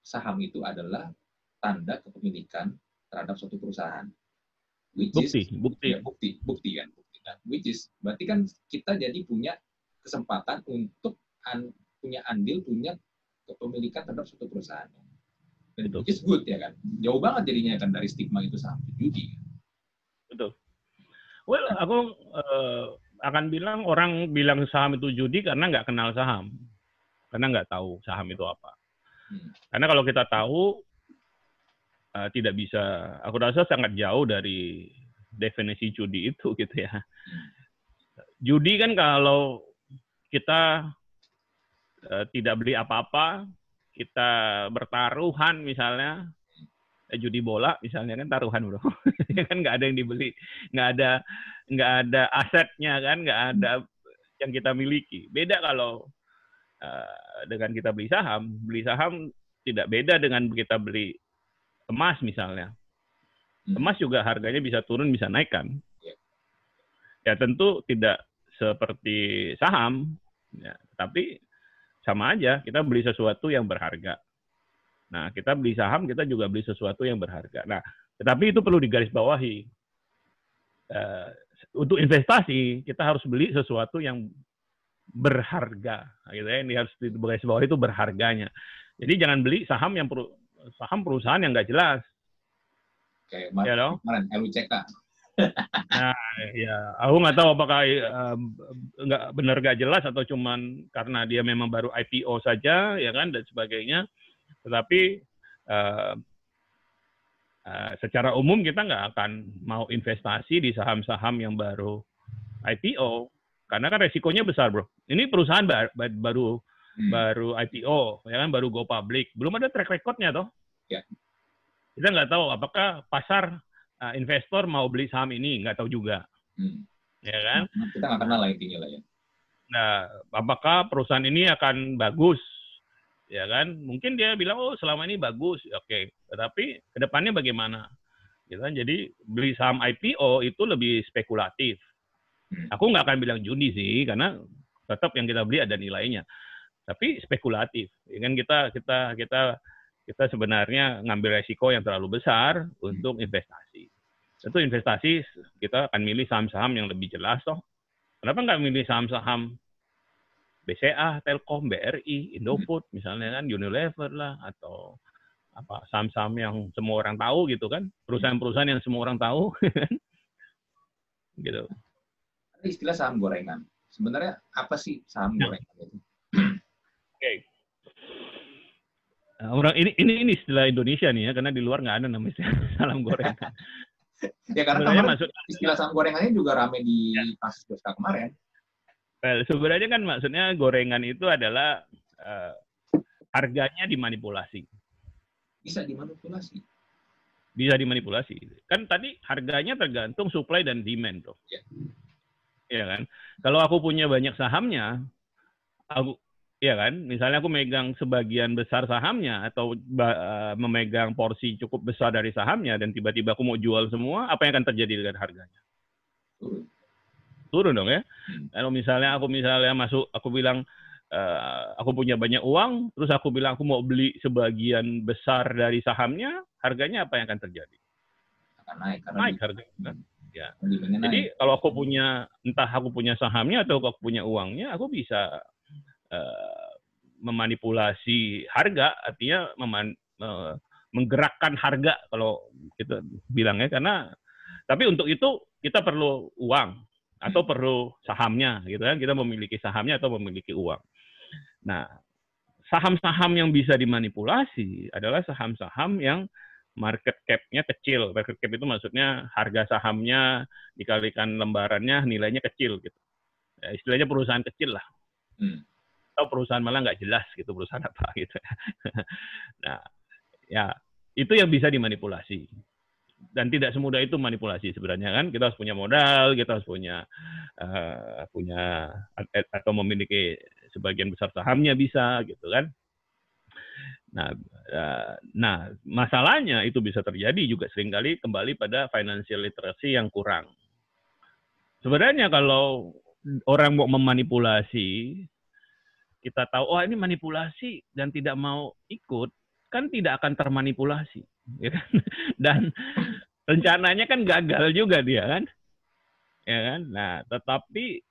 saham itu adalah tanda kepemilikan terhadap suatu perusahaan. Which bukti, is, bukti. Ya, bukti, bukti kan, bukti kan. Which is berarti kan kita jadi punya kesempatan untuk an, punya andil, punya kepemilikan terhadap suatu perusahaan. Dan itu which is good ya kan. Jauh banget jadinya kan dari stigma itu sampai judi. Betul. Well, aku uh, akan bilang orang bilang saham itu judi karena nggak kenal saham, karena nggak tahu saham itu apa. Hmm. Karena kalau kita tahu uh, tidak bisa aku rasa sangat jauh dari definisi judi itu <laughs> gitu ya. Judi kan kalau kita uh, tidak beli apa-apa, kita bertaruhan misalnya eh, judi bola misalnya kan taruhan bro, <laughs> ya kan nggak ada yang dibeli, nggak ada nggak ada asetnya kan, nggak ada yang kita miliki. Beda kalau uh, dengan kita beli saham, beli saham tidak beda dengan kita beli emas misalnya. Hmm. Emas juga harganya bisa turun, bisa naik kan. Ya, ya tentu tidak seperti saham, ya, tapi sama aja kita beli sesuatu yang berharga. Nah, kita beli saham, kita juga beli sesuatu yang berharga. Nah, tetapi itu perlu digarisbawahi. Uh, untuk investasi, kita harus beli sesuatu yang berharga. Gitu ya. Ini harus digarisbawahi itu berharganya. Jadi jangan beli saham yang perlu saham perusahaan yang nggak jelas. Kayak ya dong? kemarin LUCK. nah, ya, aku nggak tahu apakah uh, nggak benar nggak jelas atau cuman karena dia memang baru IPO saja, ya kan dan sebagainya. Tetapi uh, uh, secara umum kita nggak akan mau investasi di saham-saham yang baru IPO karena kan resikonya besar, bro. Ini perusahaan baru, baru hmm. baru IPO, ya kan baru go public, belum ada track recordnya toh. Ya. Kita nggak tahu apakah pasar uh, investor mau beli saham ini, nggak tahu juga. Hmm. Ya kan? Nah, kita nggak kenal lah intinya lah ya. Nah, apakah perusahaan ini akan bagus? Ya kan? Mungkin dia bilang, oh selama ini bagus, oke. Okay. Tetapi ke depannya bagaimana? Gitu kan? Jadi beli saham IPO itu lebih spekulatif. Hmm. Aku nggak akan bilang judi sih, karena tetap yang kita beli ada nilainya tapi spekulatif. Ya kan kita kita kita kita sebenarnya ngambil resiko yang terlalu besar untuk investasi. Tentu investasi kita akan milih saham-saham yang lebih jelas toh. Kenapa nggak milih saham-saham BCA, Telkom, BRI, Indofood misalnya kan Unilever lah atau apa saham-saham yang semua orang tahu gitu kan perusahaan-perusahaan yang semua orang tahu <laughs> gitu ada istilah saham gorengan sebenarnya apa sih saham ya. gorengan itu okay. Nah, orang ini ini ini istilah Indonesia nih ya karena di luar nggak ada namanya <laughs> saham gorengan ya karena kemarin maksud, istilah saham gorengannya juga rame di ya. pas kemarin Well, sebenarnya kan maksudnya gorengan itu adalah uh, harganya dimanipulasi. Bisa dimanipulasi. Bisa dimanipulasi. Kan tadi harganya tergantung supply dan demand tuh. Ya. ya kan? Kalau aku punya banyak sahamnya, aku ya kan, misalnya aku megang sebagian besar sahamnya atau uh, memegang porsi cukup besar dari sahamnya dan tiba-tiba aku mau jual semua, apa yang akan terjadi dengan harganya? turun dong ya. Hmm. Kalau misalnya aku misalnya masuk, aku bilang uh, aku punya banyak uang, terus aku bilang aku mau beli sebagian besar dari sahamnya, harganya apa yang akan terjadi? Akan naik. Naik harganya. Kan? Ya. Jadi kalau aku punya entah aku punya sahamnya atau aku punya uangnya, aku bisa uh, memanipulasi harga, artinya meman, uh, menggerakkan harga kalau kita bilangnya karena tapi untuk itu kita perlu uang atau perlu sahamnya gitu kan kita memiliki sahamnya atau memiliki uang. Nah, saham-saham yang bisa dimanipulasi adalah saham-saham yang market cap-nya kecil. Market cap itu maksudnya harga sahamnya dikalikan lembarannya nilainya kecil gitu. Ya, istilahnya perusahaan kecil lah. Hmm. Atau perusahaan malah nggak jelas gitu perusahaan apa <laughs> gitu. nah, ya itu yang bisa dimanipulasi. Dan tidak semudah itu manipulasi sebenarnya kan? Kita harus punya modal kita harus punya uh, punya atau memiliki sebagian besar sahamnya bisa gitu kan? Nah uh, nah masalahnya itu bisa terjadi juga sering kali kembali pada financial literacy yang kurang. Sebenarnya kalau orang mau memanipulasi kita tahu oh ini manipulasi dan tidak mau ikut kan tidak akan termanipulasi ya kan? <laughs> dan rencananya kan gagal juga dia kan? Ya kan? Nah tetapi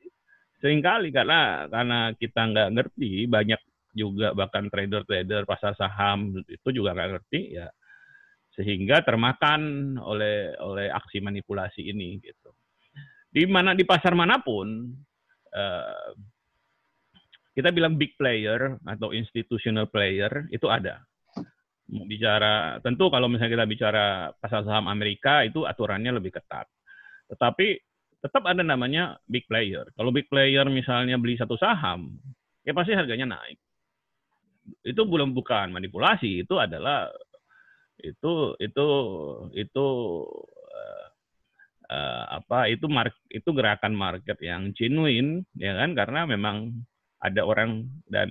sering kali karena karena kita nggak ngerti banyak juga bahkan trader-trader pasar saham itu juga nggak ngerti ya sehingga termakan oleh oleh aksi manipulasi ini gitu. Di mana di pasar mana pun eh, kita bilang big player atau institutional player itu ada bicara tentu kalau misalnya kita bicara pasar saham Amerika itu aturannya lebih ketat. Tetapi tetap ada namanya big player. Kalau big player misalnya beli satu saham, ya pasti harganya naik. Itu belum bukan manipulasi, itu adalah itu itu itu uh, apa itu mark itu gerakan market yang genuine ya kan karena memang ada orang dan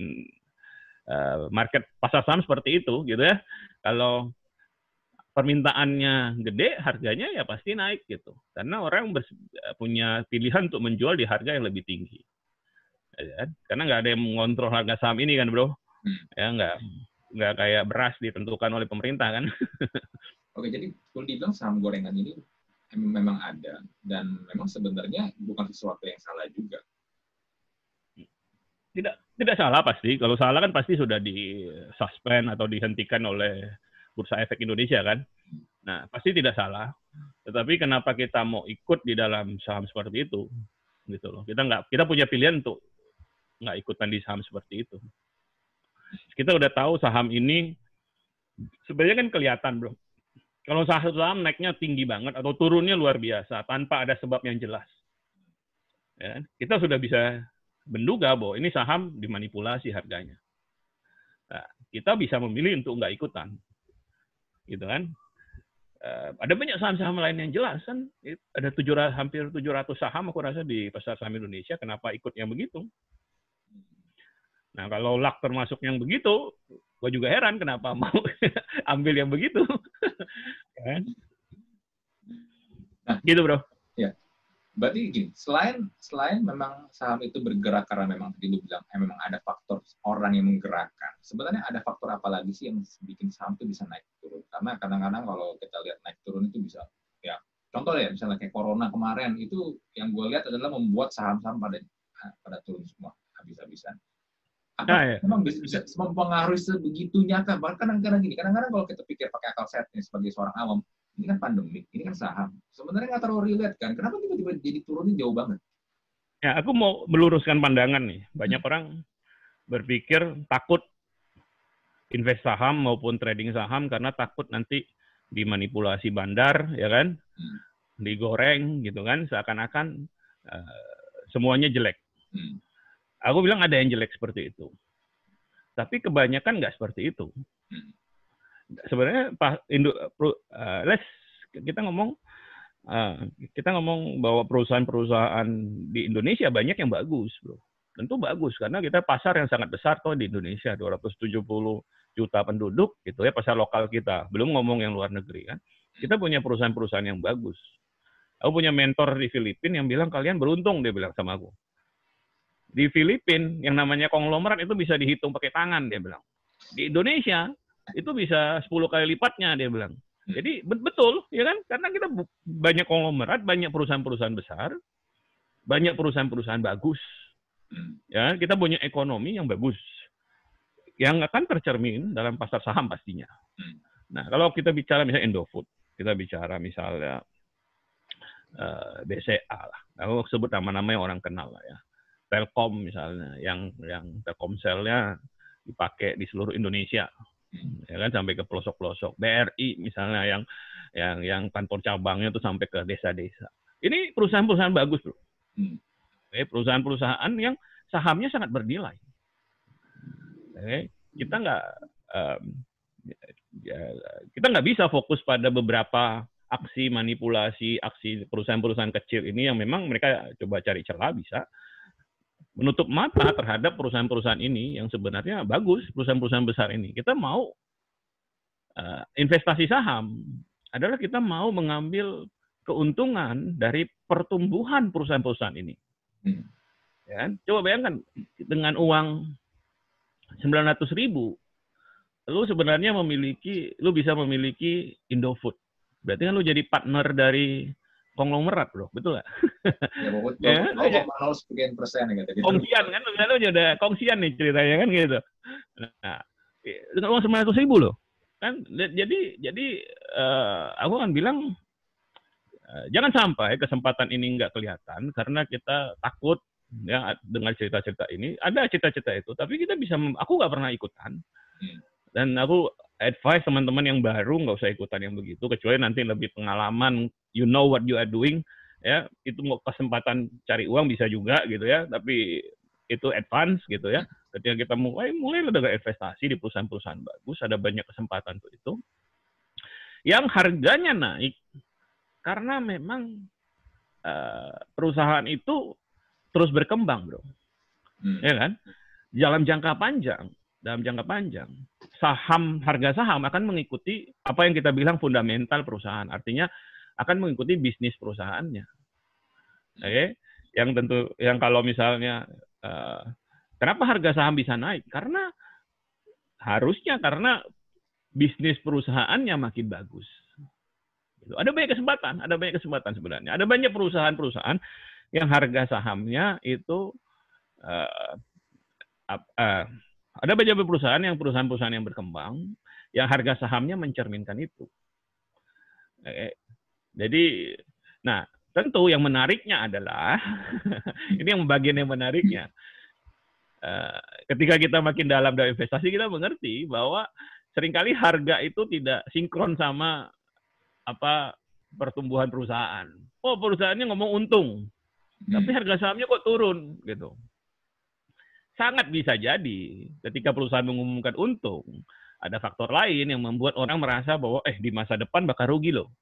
Eh, market pasar saham seperti itu gitu ya. Kalau permintaannya gede, harganya ya pasti naik gitu. Karena orang punya pilihan untuk menjual di harga yang lebih tinggi. Ya, kan? karena nggak ada yang mengontrol harga saham ini kan, bro. Hmm. Ya nggak nggak kayak beras ditentukan oleh pemerintah kan. <laughs> Oke, jadi boleh dibilang saham gorengan ini memang ada dan memang sebenarnya bukan sesuatu yang salah juga tidak tidak salah pasti. Kalau salah kan pasti sudah di suspend atau dihentikan oleh Bursa Efek Indonesia kan. Nah, pasti tidak salah. Tetapi kenapa kita mau ikut di dalam saham seperti itu? Gitu loh. Kita nggak kita punya pilihan untuk nggak ikutan di saham seperti itu. Kita udah tahu saham ini sebenarnya kan kelihatan, Bro. Kalau saham saham naiknya tinggi banget atau turunnya luar biasa tanpa ada sebab yang jelas. Ya, kan? kita sudah bisa menduga bahwa ini saham dimanipulasi harganya. Nah, kita bisa memilih untuk nggak ikutan, gitu kan? Uh, ada banyak saham-saham lain yang jelas kan, ada 700, hampir 700 saham aku rasa di pasar saham Indonesia, kenapa ikut yang begitu? Nah kalau luck termasuk yang begitu, gue juga heran kenapa <laughs> mau ambil yang begitu, <laughs> kan? Nah, gitu bro. Ya. berarti gini, selain selain memang saham itu bergerak karena memang tadi lu bilang eh, memang ada faktor orang yang menggerakkan. Sebenarnya ada faktor apa lagi sih yang bikin saham itu bisa naik turun? Karena kadang-kadang kalau kita lihat naik turun itu bisa ya contoh ya misalnya kayak corona kemarin itu yang gue lihat adalah membuat saham-saham pada pada turun semua habis-habisan. Apa nah, ya. memang bisa, bisa mempengaruhi sebegitunya kan? Bahkan kadang-kadang gini, kadang-kadang kalau kita pikir pakai akal sehat sebagai seorang awam, ini kan pandemi, ini kan saham. Sebenarnya nggak terlalu relate kan? Kenapa tiba-tiba jadi turunnya jauh banget? Ya, aku mau meluruskan pandangan nih. Banyak hmm. orang berpikir takut invest saham maupun trading saham karena takut nanti dimanipulasi bandar, ya kan? Hmm. Digoreng gitu kan, seakan-akan uh, semuanya jelek. Hmm. Aku bilang ada yang jelek seperti itu. Tapi kebanyakan nggak seperti itu. Hmm sebenarnya Indo uh, les kita ngomong uh, kita ngomong bahwa perusahaan-perusahaan di Indonesia banyak yang bagus, bro. Tentu bagus karena kita pasar yang sangat besar tuh di Indonesia 270 juta penduduk gitu ya pasar lokal kita. Belum ngomong yang luar negeri kan. Kita punya perusahaan-perusahaan yang bagus. Aku punya mentor di Filipina yang bilang kalian beruntung dia bilang sama aku. Di Filipina yang namanya konglomerat itu bisa dihitung pakai tangan dia bilang. Di Indonesia itu bisa 10 kali lipatnya dia bilang. Hmm. Jadi betul ya kan karena kita banyak konglomerat, banyak perusahaan-perusahaan besar, banyak perusahaan-perusahaan bagus. Hmm. Ya, kita punya ekonomi yang bagus. Yang akan tercermin dalam pasar saham pastinya. Hmm. Nah, kalau kita bicara misalnya Indofood, kita bicara misalnya uh, eh, BCA lah. Aku sebut nama-nama yang orang kenal lah ya. Telkom misalnya, yang yang Telkomselnya dipakai di seluruh Indonesia ya kan sampai ke pelosok-pelosok. BRI misalnya yang yang yang kantor cabangnya itu sampai ke desa-desa. Ini perusahaan-perusahaan bagus, Bro. Hmm. perusahaan-perusahaan yang sahamnya sangat bernilai. Oke, kita nggak um, ya, kita nggak bisa fokus pada beberapa aksi manipulasi aksi perusahaan-perusahaan kecil ini yang memang mereka coba cari celah bisa menutup mata terhadap perusahaan-perusahaan ini yang sebenarnya bagus, perusahaan-perusahaan besar ini. Kita mau uh, investasi saham adalah kita mau mengambil keuntungan dari pertumbuhan perusahaan-perusahaan ini. Hmm. Ya, coba bayangkan dengan uang 900 ribu, lu sebenarnya memiliki, lu bisa memiliki Indofood. Berarti kan lu jadi partner dari konglomerat bro, betul nggak? <laughs> Ya, ya, ya, sekian persen gitu. Kongsian kan, misalnya udah kongsian nih ceritanya kan gitu. Nah, dengan uang sembilan ratus ribu loh, kan jadi jadi uh, aku kan bilang uh, jangan sampai kesempatan ini nggak kelihatan karena kita takut ya dengan cerita-cerita ini ada cita-cita itu tapi kita bisa aku nggak pernah ikutan hmm. dan aku advice teman-teman yang baru nggak usah ikutan yang begitu kecuali nanti lebih pengalaman you know what you are doing ya itu mau kesempatan cari uang bisa juga gitu ya tapi itu advance gitu ya ketika kita mulai mulai dengan investasi di perusahaan-perusahaan bagus ada banyak kesempatan untuk itu yang harganya naik karena memang uh, perusahaan itu terus berkembang bro hmm. ya kan dalam jangka panjang dalam jangka panjang saham harga saham akan mengikuti apa yang kita bilang fundamental perusahaan. Artinya akan mengikuti bisnis perusahaannya. Oke, okay? yang tentu yang kalau misalnya uh, kenapa harga saham bisa naik? Karena harusnya karena bisnis perusahaannya makin bagus. Gitu. Ada banyak kesempatan, ada banyak kesempatan sebenarnya. Ada banyak perusahaan-perusahaan yang harga sahamnya itu uh, uh, ada banyak perusahaan yang perusahaan-perusahaan yang berkembang yang harga sahamnya mencerminkan itu. Jadi, nah tentu yang menariknya adalah <laughs> ini yang bagian yang menariknya. Eh, ketika kita makin dalam dalam investasi kita mengerti bahwa sering kali harga itu tidak sinkron sama apa pertumbuhan perusahaan. Oh perusahaannya ngomong untung, tapi hmm. harga sahamnya kok turun gitu sangat bisa jadi ketika perusahaan mengumumkan untung, ada faktor lain yang membuat orang merasa bahwa eh di masa depan bakal rugi loh.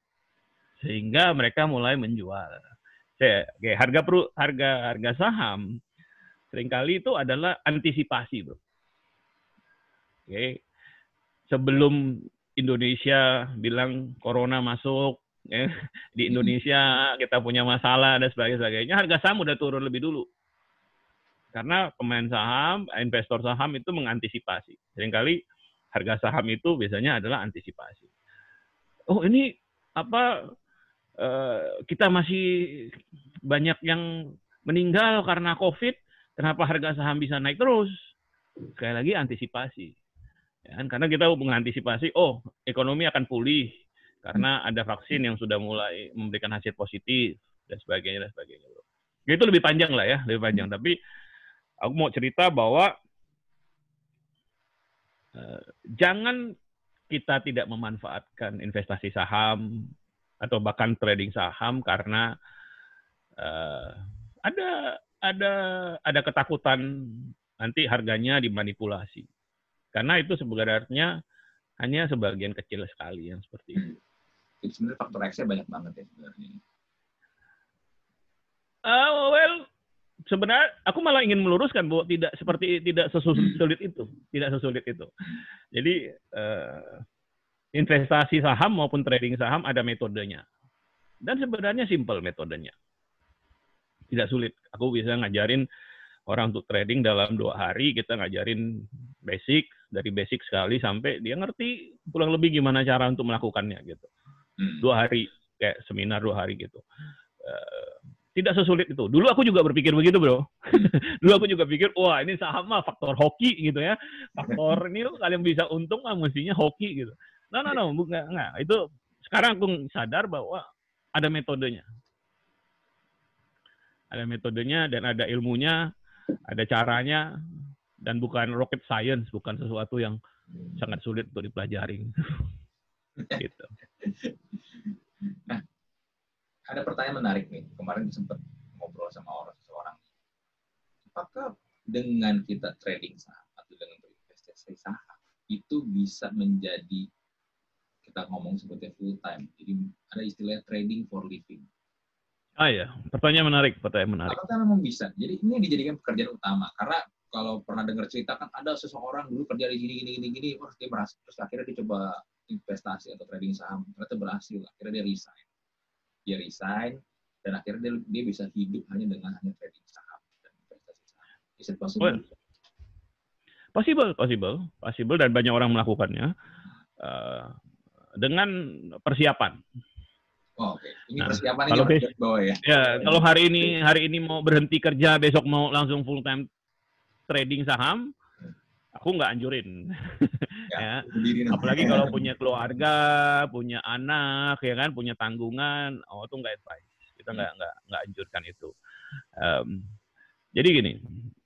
Sehingga mereka mulai menjual. Oke, harga peru, harga harga saham sering kali itu adalah antisipasi, Bro. Oke. Sebelum Indonesia bilang corona masuk, ya. di Indonesia kita punya masalah dan sebagainya, harga saham udah turun lebih dulu. Karena pemain saham, investor saham itu mengantisipasi. Seringkali harga saham itu biasanya adalah antisipasi. Oh ini apa uh, kita masih banyak yang meninggal karena COVID, kenapa harga saham bisa naik terus? Sekali lagi antisipasi. Ya, kan? karena kita mengantisipasi, oh ekonomi akan pulih karena ada vaksin yang sudah mulai memberikan hasil positif dan sebagainya dan sebagainya. Itu lebih panjang lah ya, lebih panjang. Tapi aku mau cerita bahwa uh, jangan kita tidak memanfaatkan investasi saham atau bahkan trading saham karena uh, ada ada ada ketakutan nanti harganya dimanipulasi. Karena itu sebenarnya hanya sebagian kecil sekali yang seperti itu. Itu sebenarnya faktor X-nya banyak banget ya sebenarnya. Uh, well, sebenarnya aku malah ingin meluruskan bahwa tidak seperti tidak sesulit itu, tidak sesulit itu. Jadi uh, investasi saham maupun trading saham ada metodenya. Dan sebenarnya simple metodenya tidak sulit. Aku bisa ngajarin orang untuk trading dalam dua hari, kita ngajarin basic, dari basic sekali sampai dia ngerti kurang lebih gimana cara untuk melakukannya gitu. Hmm. Dua hari, kayak seminar dua hari gitu. Uh, tidak sesulit itu. Dulu aku juga berpikir begitu, bro. <laughs> Dulu aku juga pikir, wah ini saham mah faktor hoki gitu ya. Faktor ini kalian bisa untung mah mestinya hoki gitu. Nah, nah, nah, bukan, enggak. Itu sekarang aku sadar bahwa ada metodenya ada metodenya dan ada ilmunya, ada caranya, dan bukan rocket science, bukan sesuatu yang sangat sulit untuk dipelajari. <laughs> gitu. Nah, ada pertanyaan menarik nih. Kemarin sempat ngobrol sama orang seorang. Apakah dengan kita trading saham atau dengan berinvestasi saham itu bisa menjadi kita ngomong seperti full time. Jadi ada istilah trading for living. Ah ya, pertanyaan menarik, pertanyaan menarik. Apakah memang bisa? Jadi ini dijadikan pekerjaan utama karena kalau pernah dengar cerita kan ada seseorang dulu kerja di sini gini gini gini terus dia berhasil terus akhirnya dia coba investasi atau trading saham ternyata berhasil akhirnya dia resign dia resign dan akhirnya dia, dia bisa hidup hanya dengan hanya trading saham dan investasi saham is it possible well, possible possible possible dan banyak orang melakukannya uh, dengan persiapan Oh, Oke, okay. ini nah, persiapan kalau besok, bawah ya. Ya, kalau hari ini hari ini mau berhenti kerja, besok mau langsung full time trading saham, aku nggak anjurin. <laughs> Ya, ya. Apalagi kalau punya keluarga, punya anak, ya kan, punya tanggungan, oh itu nggak advice. Kita nggak nggak nggak anjurkan itu. Um, jadi gini,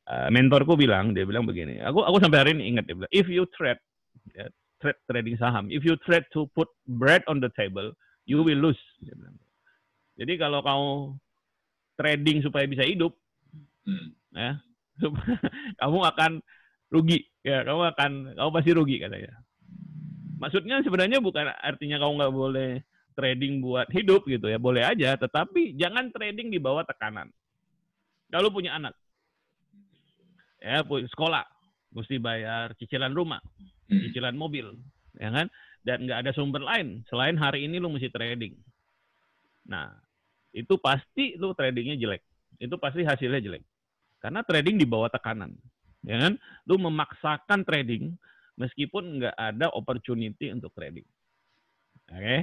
uh, mentorku bilang, dia bilang begini. Aku aku sampai hari ini ingat dia bilang, if you trade, ya, trade trading saham, if you trade to put bread on the table, you will lose. Jadi kalau kamu trading supaya bisa hidup, hmm. ya, <laughs> kamu akan rugi. Ya, kamu akan, kamu pasti rugi katanya. Maksudnya sebenarnya bukan artinya kamu nggak boleh trading buat hidup gitu ya, boleh aja. Tetapi jangan trading di bawah tekanan. Kalau punya anak, ya sekolah, mesti bayar cicilan rumah. Cicilan mobil, ya kan? dan nggak ada sumber lain selain hari ini lu mesti trading. Nah, itu pasti lu tradingnya jelek. Itu pasti hasilnya jelek. Karena trading di bawah tekanan. Ya kan? Lu memaksakan trading meskipun nggak ada opportunity untuk trading. Oke. Okay?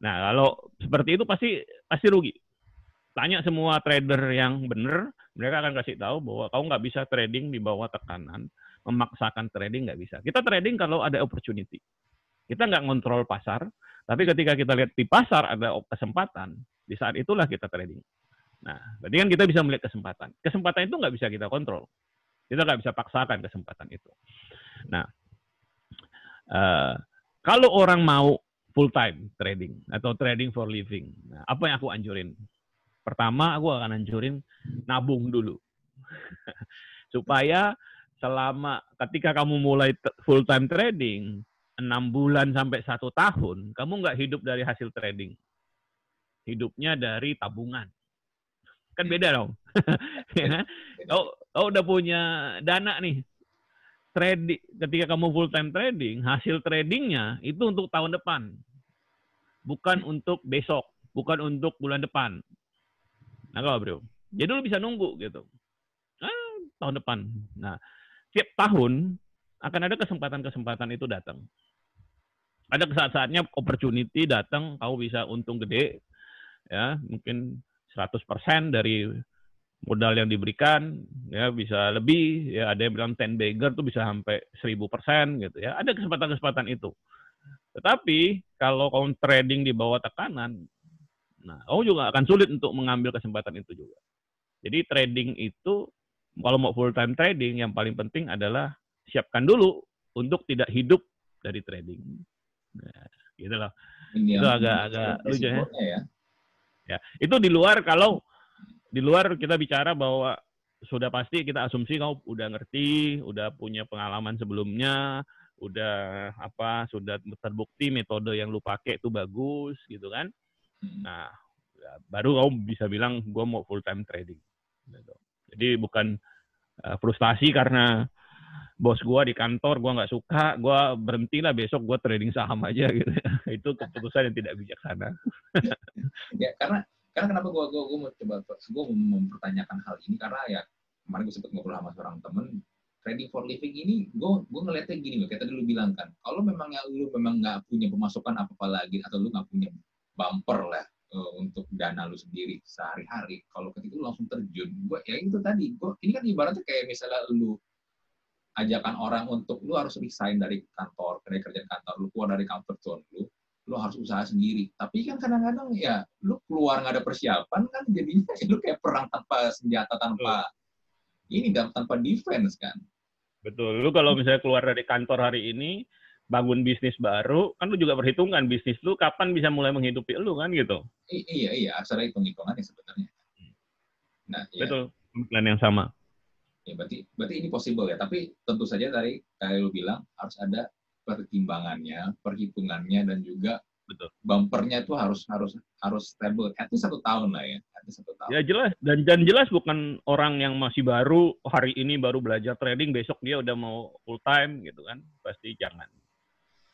Nah, kalau seperti itu pasti pasti rugi. Tanya semua trader yang benar, mereka akan kasih tahu bahwa kamu nggak bisa trading di bawah tekanan, memaksakan trading nggak bisa. Kita trading kalau ada opportunity. Kita nggak ngontrol pasar, tapi ketika kita lihat di pasar ada kesempatan, di saat itulah kita trading. Nah, berarti kan kita bisa melihat kesempatan. Kesempatan itu nggak bisa kita kontrol. Kita nggak bisa paksakan kesempatan itu. Nah, uh, kalau orang mau full time trading atau trading for living, nah, apa yang aku anjurin? Pertama, aku akan anjurin nabung dulu. <laughs> Supaya selama ketika kamu mulai full time trading, enam bulan sampai satu tahun, kamu nggak hidup dari hasil trading. Hidupnya dari tabungan. Kan beda dong. <laughs> ya. kau, kau udah punya dana nih. Trading, ketika kamu full time trading, hasil tradingnya itu untuk tahun depan. bukan untuk besok, bukan untuk bulan depan. Nah, kalau bro, jadi lu bisa nunggu gitu. Ah, tahun depan. Nah, tiap tahun akan ada kesempatan-kesempatan itu datang. Ada saat-saatnya opportunity datang, kamu bisa untung gede, ya mungkin 100% dari modal yang diberikan ya bisa lebih ya ada yang bilang ten bagger tuh bisa sampai 1000% gitu ya. Ada kesempatan-kesempatan itu. Tetapi kalau kamu trading di bawah tekanan nah kamu juga akan sulit untuk mengambil kesempatan itu juga. Jadi trading itu kalau mau full time trading yang paling penting adalah siapkan dulu untuk tidak hidup dari trading nah, gitu loh itu agak-agak lucu ya. ya ya itu di luar kalau di luar kita bicara bahwa sudah pasti kita asumsi kau udah ngerti, udah punya pengalaman sebelumnya, udah apa, sudah terbukti metode yang lu pakai itu bagus gitu kan. Hmm. Nah, ya, baru kau bisa bilang gue mau full time trading. Jadi bukan uh, frustasi karena bos gue di kantor gue nggak suka, gue berhentilah besok gue trading saham aja <laughs> gitu. itu keputusan yang tidak bijaksana. <laughs> ya karena karena kenapa gue gue gue mau coba gue mempertanyakan hal ini karena ya kemarin gue sempat ngobrol sama seorang temen trading for living ini gue gue ngeliatnya gini loh kayak tadi lu bilang kan kalau memang ya lu memang nggak punya pemasukan apa apa lagi atau lu nggak punya bumper lah uh, untuk dana lu sendiri sehari-hari kalau ketika lu langsung terjun gue ya itu tadi gue ini kan ibaratnya kayak misalnya lu ajakan orang untuk lu harus resign dari kantor dari kerjaan kantor lu keluar dari comfort zone lu lu harus usaha sendiri. Tapi kan kadang-kadang ya lu keluar nggak ada persiapan kan jadinya <laughs> lu kayak perang tanpa senjata tanpa Betul. ini tanpa defense kan. Betul. Lu kalau misalnya keluar dari kantor hari ini bangun bisnis baru, kan lu juga perhitungkan bisnis lu kapan bisa mulai menghidupi lu kan gitu. I iya iya, asal hitung-hitungannya sebenarnya. Nah, ya. Betul. Plan yang sama. Ya, berarti berarti ini possible ya. Tapi tentu saja dari kayak lu bilang harus ada pertimbangannya, perhitungannya dan juga betul bumpernya itu harus harus harus stable at least satu tahun lah ya at satu tahun ya jelas dan dan jelas bukan orang yang masih baru hari ini baru belajar trading besok dia udah mau full time gitu kan pasti jangan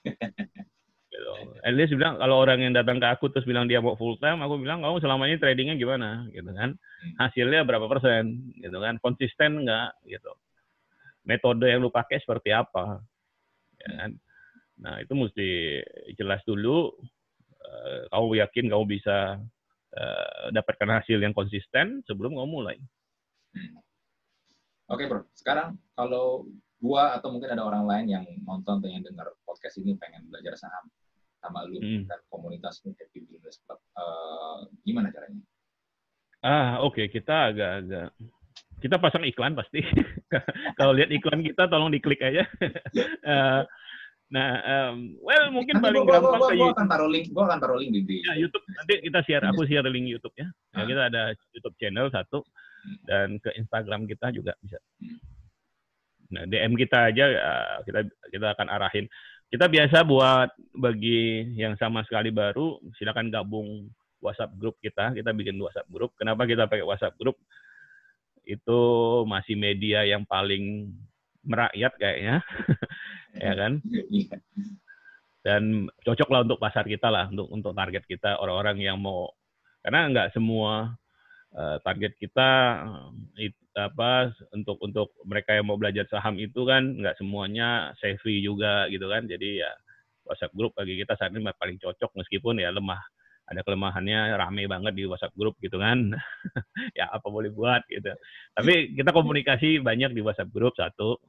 <laughs> gitu. At least bilang kalau orang yang datang ke aku terus bilang dia mau full time, aku bilang kamu selama ini tradingnya gimana, gitu kan? Hmm. Hasilnya berapa persen, gitu kan? Konsisten nggak, gitu? Metode yang lu pakai seperti apa, ya kan? Nah, itu mesti jelas dulu. Uh, kamu yakin kamu bisa uh, dapatkan hasil yang konsisten sebelum kamu mulai. Hmm. Oke, okay, bro. Sekarang kalau gua atau mungkin ada orang lain yang nonton atau yang dengar podcast ini pengen belajar saham sama lu hmm. dan komunitas Happy Business Club, uh, gimana caranya? Ah, oke. Okay. Kita agak-agak kita pasang iklan pasti. <laughs> Kalau lihat iklan kita, tolong diklik aja. uh, <laughs> Nah, um, well mungkin nanti paling gua, gampang gua, gua, gua akan taruh link, gua akan taruh link di, di ya, YouTube. Nanti kita share, aku share link YouTube ya. ya ah. kita ada YouTube channel satu dan ke Instagram kita juga bisa. Nah, DM kita aja ya, kita kita akan arahin. Kita biasa buat bagi yang sama sekali baru, silakan gabung WhatsApp grup kita. Kita bikin WhatsApp grup. Kenapa kita pakai WhatsApp grup? Itu masih media yang paling merakyat kayaknya. <laughs> ya kan? Dan cocok lah untuk pasar kita lah, untuk untuk target kita orang-orang yang mau karena nggak semua uh, target kita uh, it, apa untuk untuk mereka yang mau belajar saham itu kan nggak semuanya savvy juga gitu kan. Jadi ya WhatsApp grup bagi kita saat ini paling cocok meskipun ya lemah ada kelemahannya rame banget di WhatsApp grup gitu kan <laughs> ya apa boleh buat gitu tapi kita komunikasi banyak di WhatsApp grup satu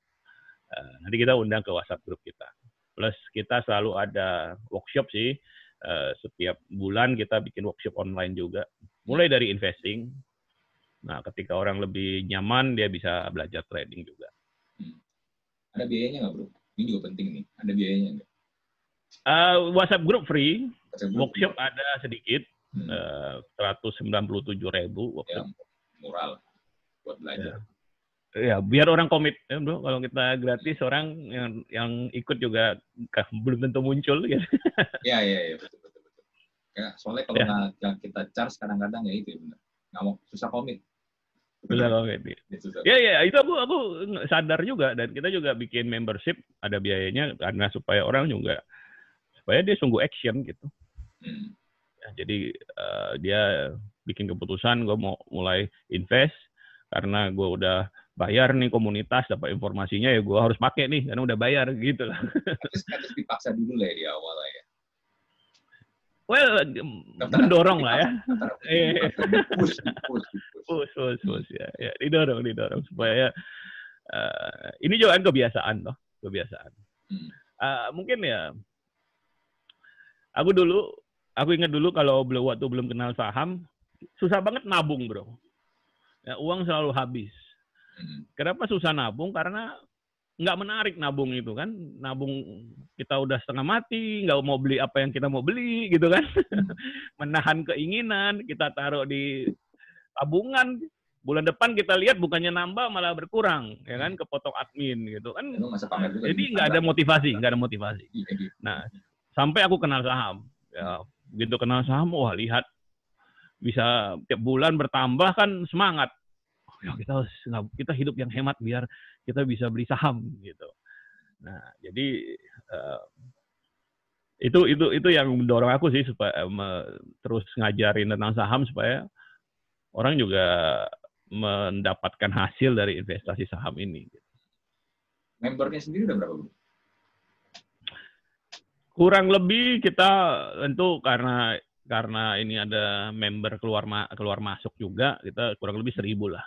Eh, nanti kita undang ke WhatsApp grup kita. Plus kita selalu ada workshop sih. Setiap bulan kita bikin workshop online juga. Mulai dari investing. Nah, ketika orang lebih nyaman, dia bisa belajar trading juga. Hmm. Ada biayanya nggak, bro? Ini juga penting nih. Ada biayanya nggak? Uh, WhatsApp group free. WhatsApp group workshop free. ada sedikit. Hmm. Uh, 197 ribu workshop. Ya, murah lah buat belajar. Ya ya biar orang komit ya bro kalau kita gratis orang yang yang ikut juga belum tentu muncul gitu ya ya ya betul ya soalnya kalau ya. nggak kita charge kadang-kadang ya itu ya benar nggak mau susah komit susah komit ya ya itu aku aku sadar juga dan kita juga bikin membership ada biayanya karena supaya orang juga supaya dia sungguh action gitu Hmm. Ya, jadi uh, dia bikin keputusan gue mau mulai invest karena gue udah bayar nih komunitas dapat informasinya ya gue harus pakai nih karena udah bayar gitu lah. Harus dipaksa dulu lah ya di awal ya. Well, mendorong lah ya. Iya. Push, push, push, push, push, ya, ya, didorong, didorong supaya uh, ini juga kan kebiasaan loh, kebiasaan. Uh, mungkin ya, aku dulu, aku ingat dulu kalau belum waktu belum kenal saham, susah banget nabung bro. Ya, uang selalu habis. Hmm. Kenapa susah nabung? Karena nggak menarik nabung itu kan. Nabung kita udah setengah mati nggak mau beli apa yang kita mau beli gitu kan. <laughs> Menahan keinginan kita taruh di tabungan. Bulan depan kita lihat bukannya nambah malah berkurang ya kan kepotong admin gitu kan. Jadi nggak ada motivasi nggak ada motivasi. Iya, gitu. nah sampai aku kenal saham ya. Begitu kenal saham wah lihat. Bisa tiap bulan bertambah kan semangat. Ya kita harus kita hidup yang hemat biar kita bisa beli saham gitu. Nah, jadi uh, itu itu itu yang mendorong aku sih supaya uh, terus ngajarin tentang saham supaya orang juga mendapatkan hasil dari investasi saham ini. Membernya sendiri udah berapa? Kurang lebih kita tentu karena karena ini ada member keluar ma keluar masuk juga kita kurang lebih seribu lah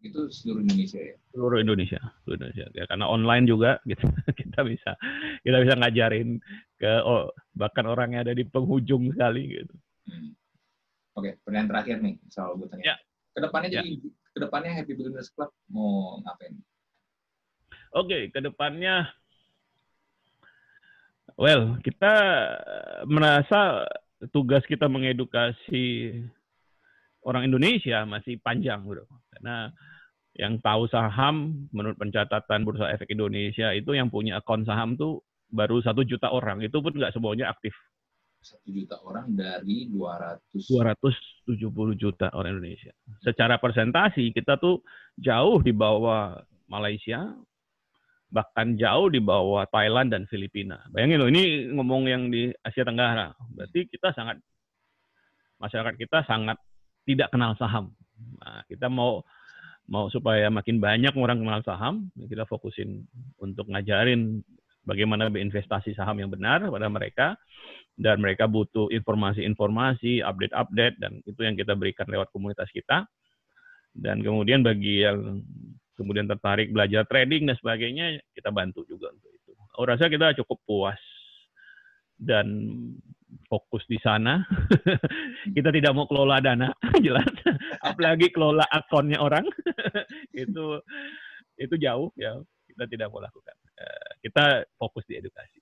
itu seluruh Indonesia ya seluruh Indonesia seluruh Indonesia ya karena online juga <laughs> gitu kita bisa kita bisa ngajarin ke oh, bahkan orang yang ada di penghujung sekali gitu hmm. oke pertanyaan terakhir nih soal gue tanya ya. ke depannya ya. jadi ke depannya Happy Billionaires Club mau ngapain oke ke depannya well kita merasa tugas kita mengedukasi orang Indonesia masih panjang bro. Karena yang tahu saham menurut pencatatan Bursa Efek Indonesia itu yang punya akun saham tuh baru satu juta orang. Itu pun nggak semuanya aktif. Satu juta orang dari 200 270 juta orang Indonesia. Secara presentasi kita tuh jauh di bawah Malaysia bahkan jauh di bawah Thailand dan Filipina. Bayangin loh ini ngomong yang di Asia Tenggara. Berarti kita sangat masyarakat kita sangat tidak kenal saham nah, kita mau mau supaya makin banyak orang kenal saham, kita fokusin untuk ngajarin bagaimana berinvestasi saham yang benar pada mereka dan mereka butuh informasi-informasi, update-update dan itu yang kita berikan lewat komunitas kita. Dan kemudian bagi yang kemudian tertarik belajar trading dan sebagainya, kita bantu juga untuk itu. Aku rasa kita cukup puas dan fokus di sana. <laughs> kita tidak mau kelola dana, <laughs> jelas. Apalagi kelola akunnya orang. <laughs> itu itu jauh ya. Kita tidak mau lakukan. Eh, kita fokus di edukasi.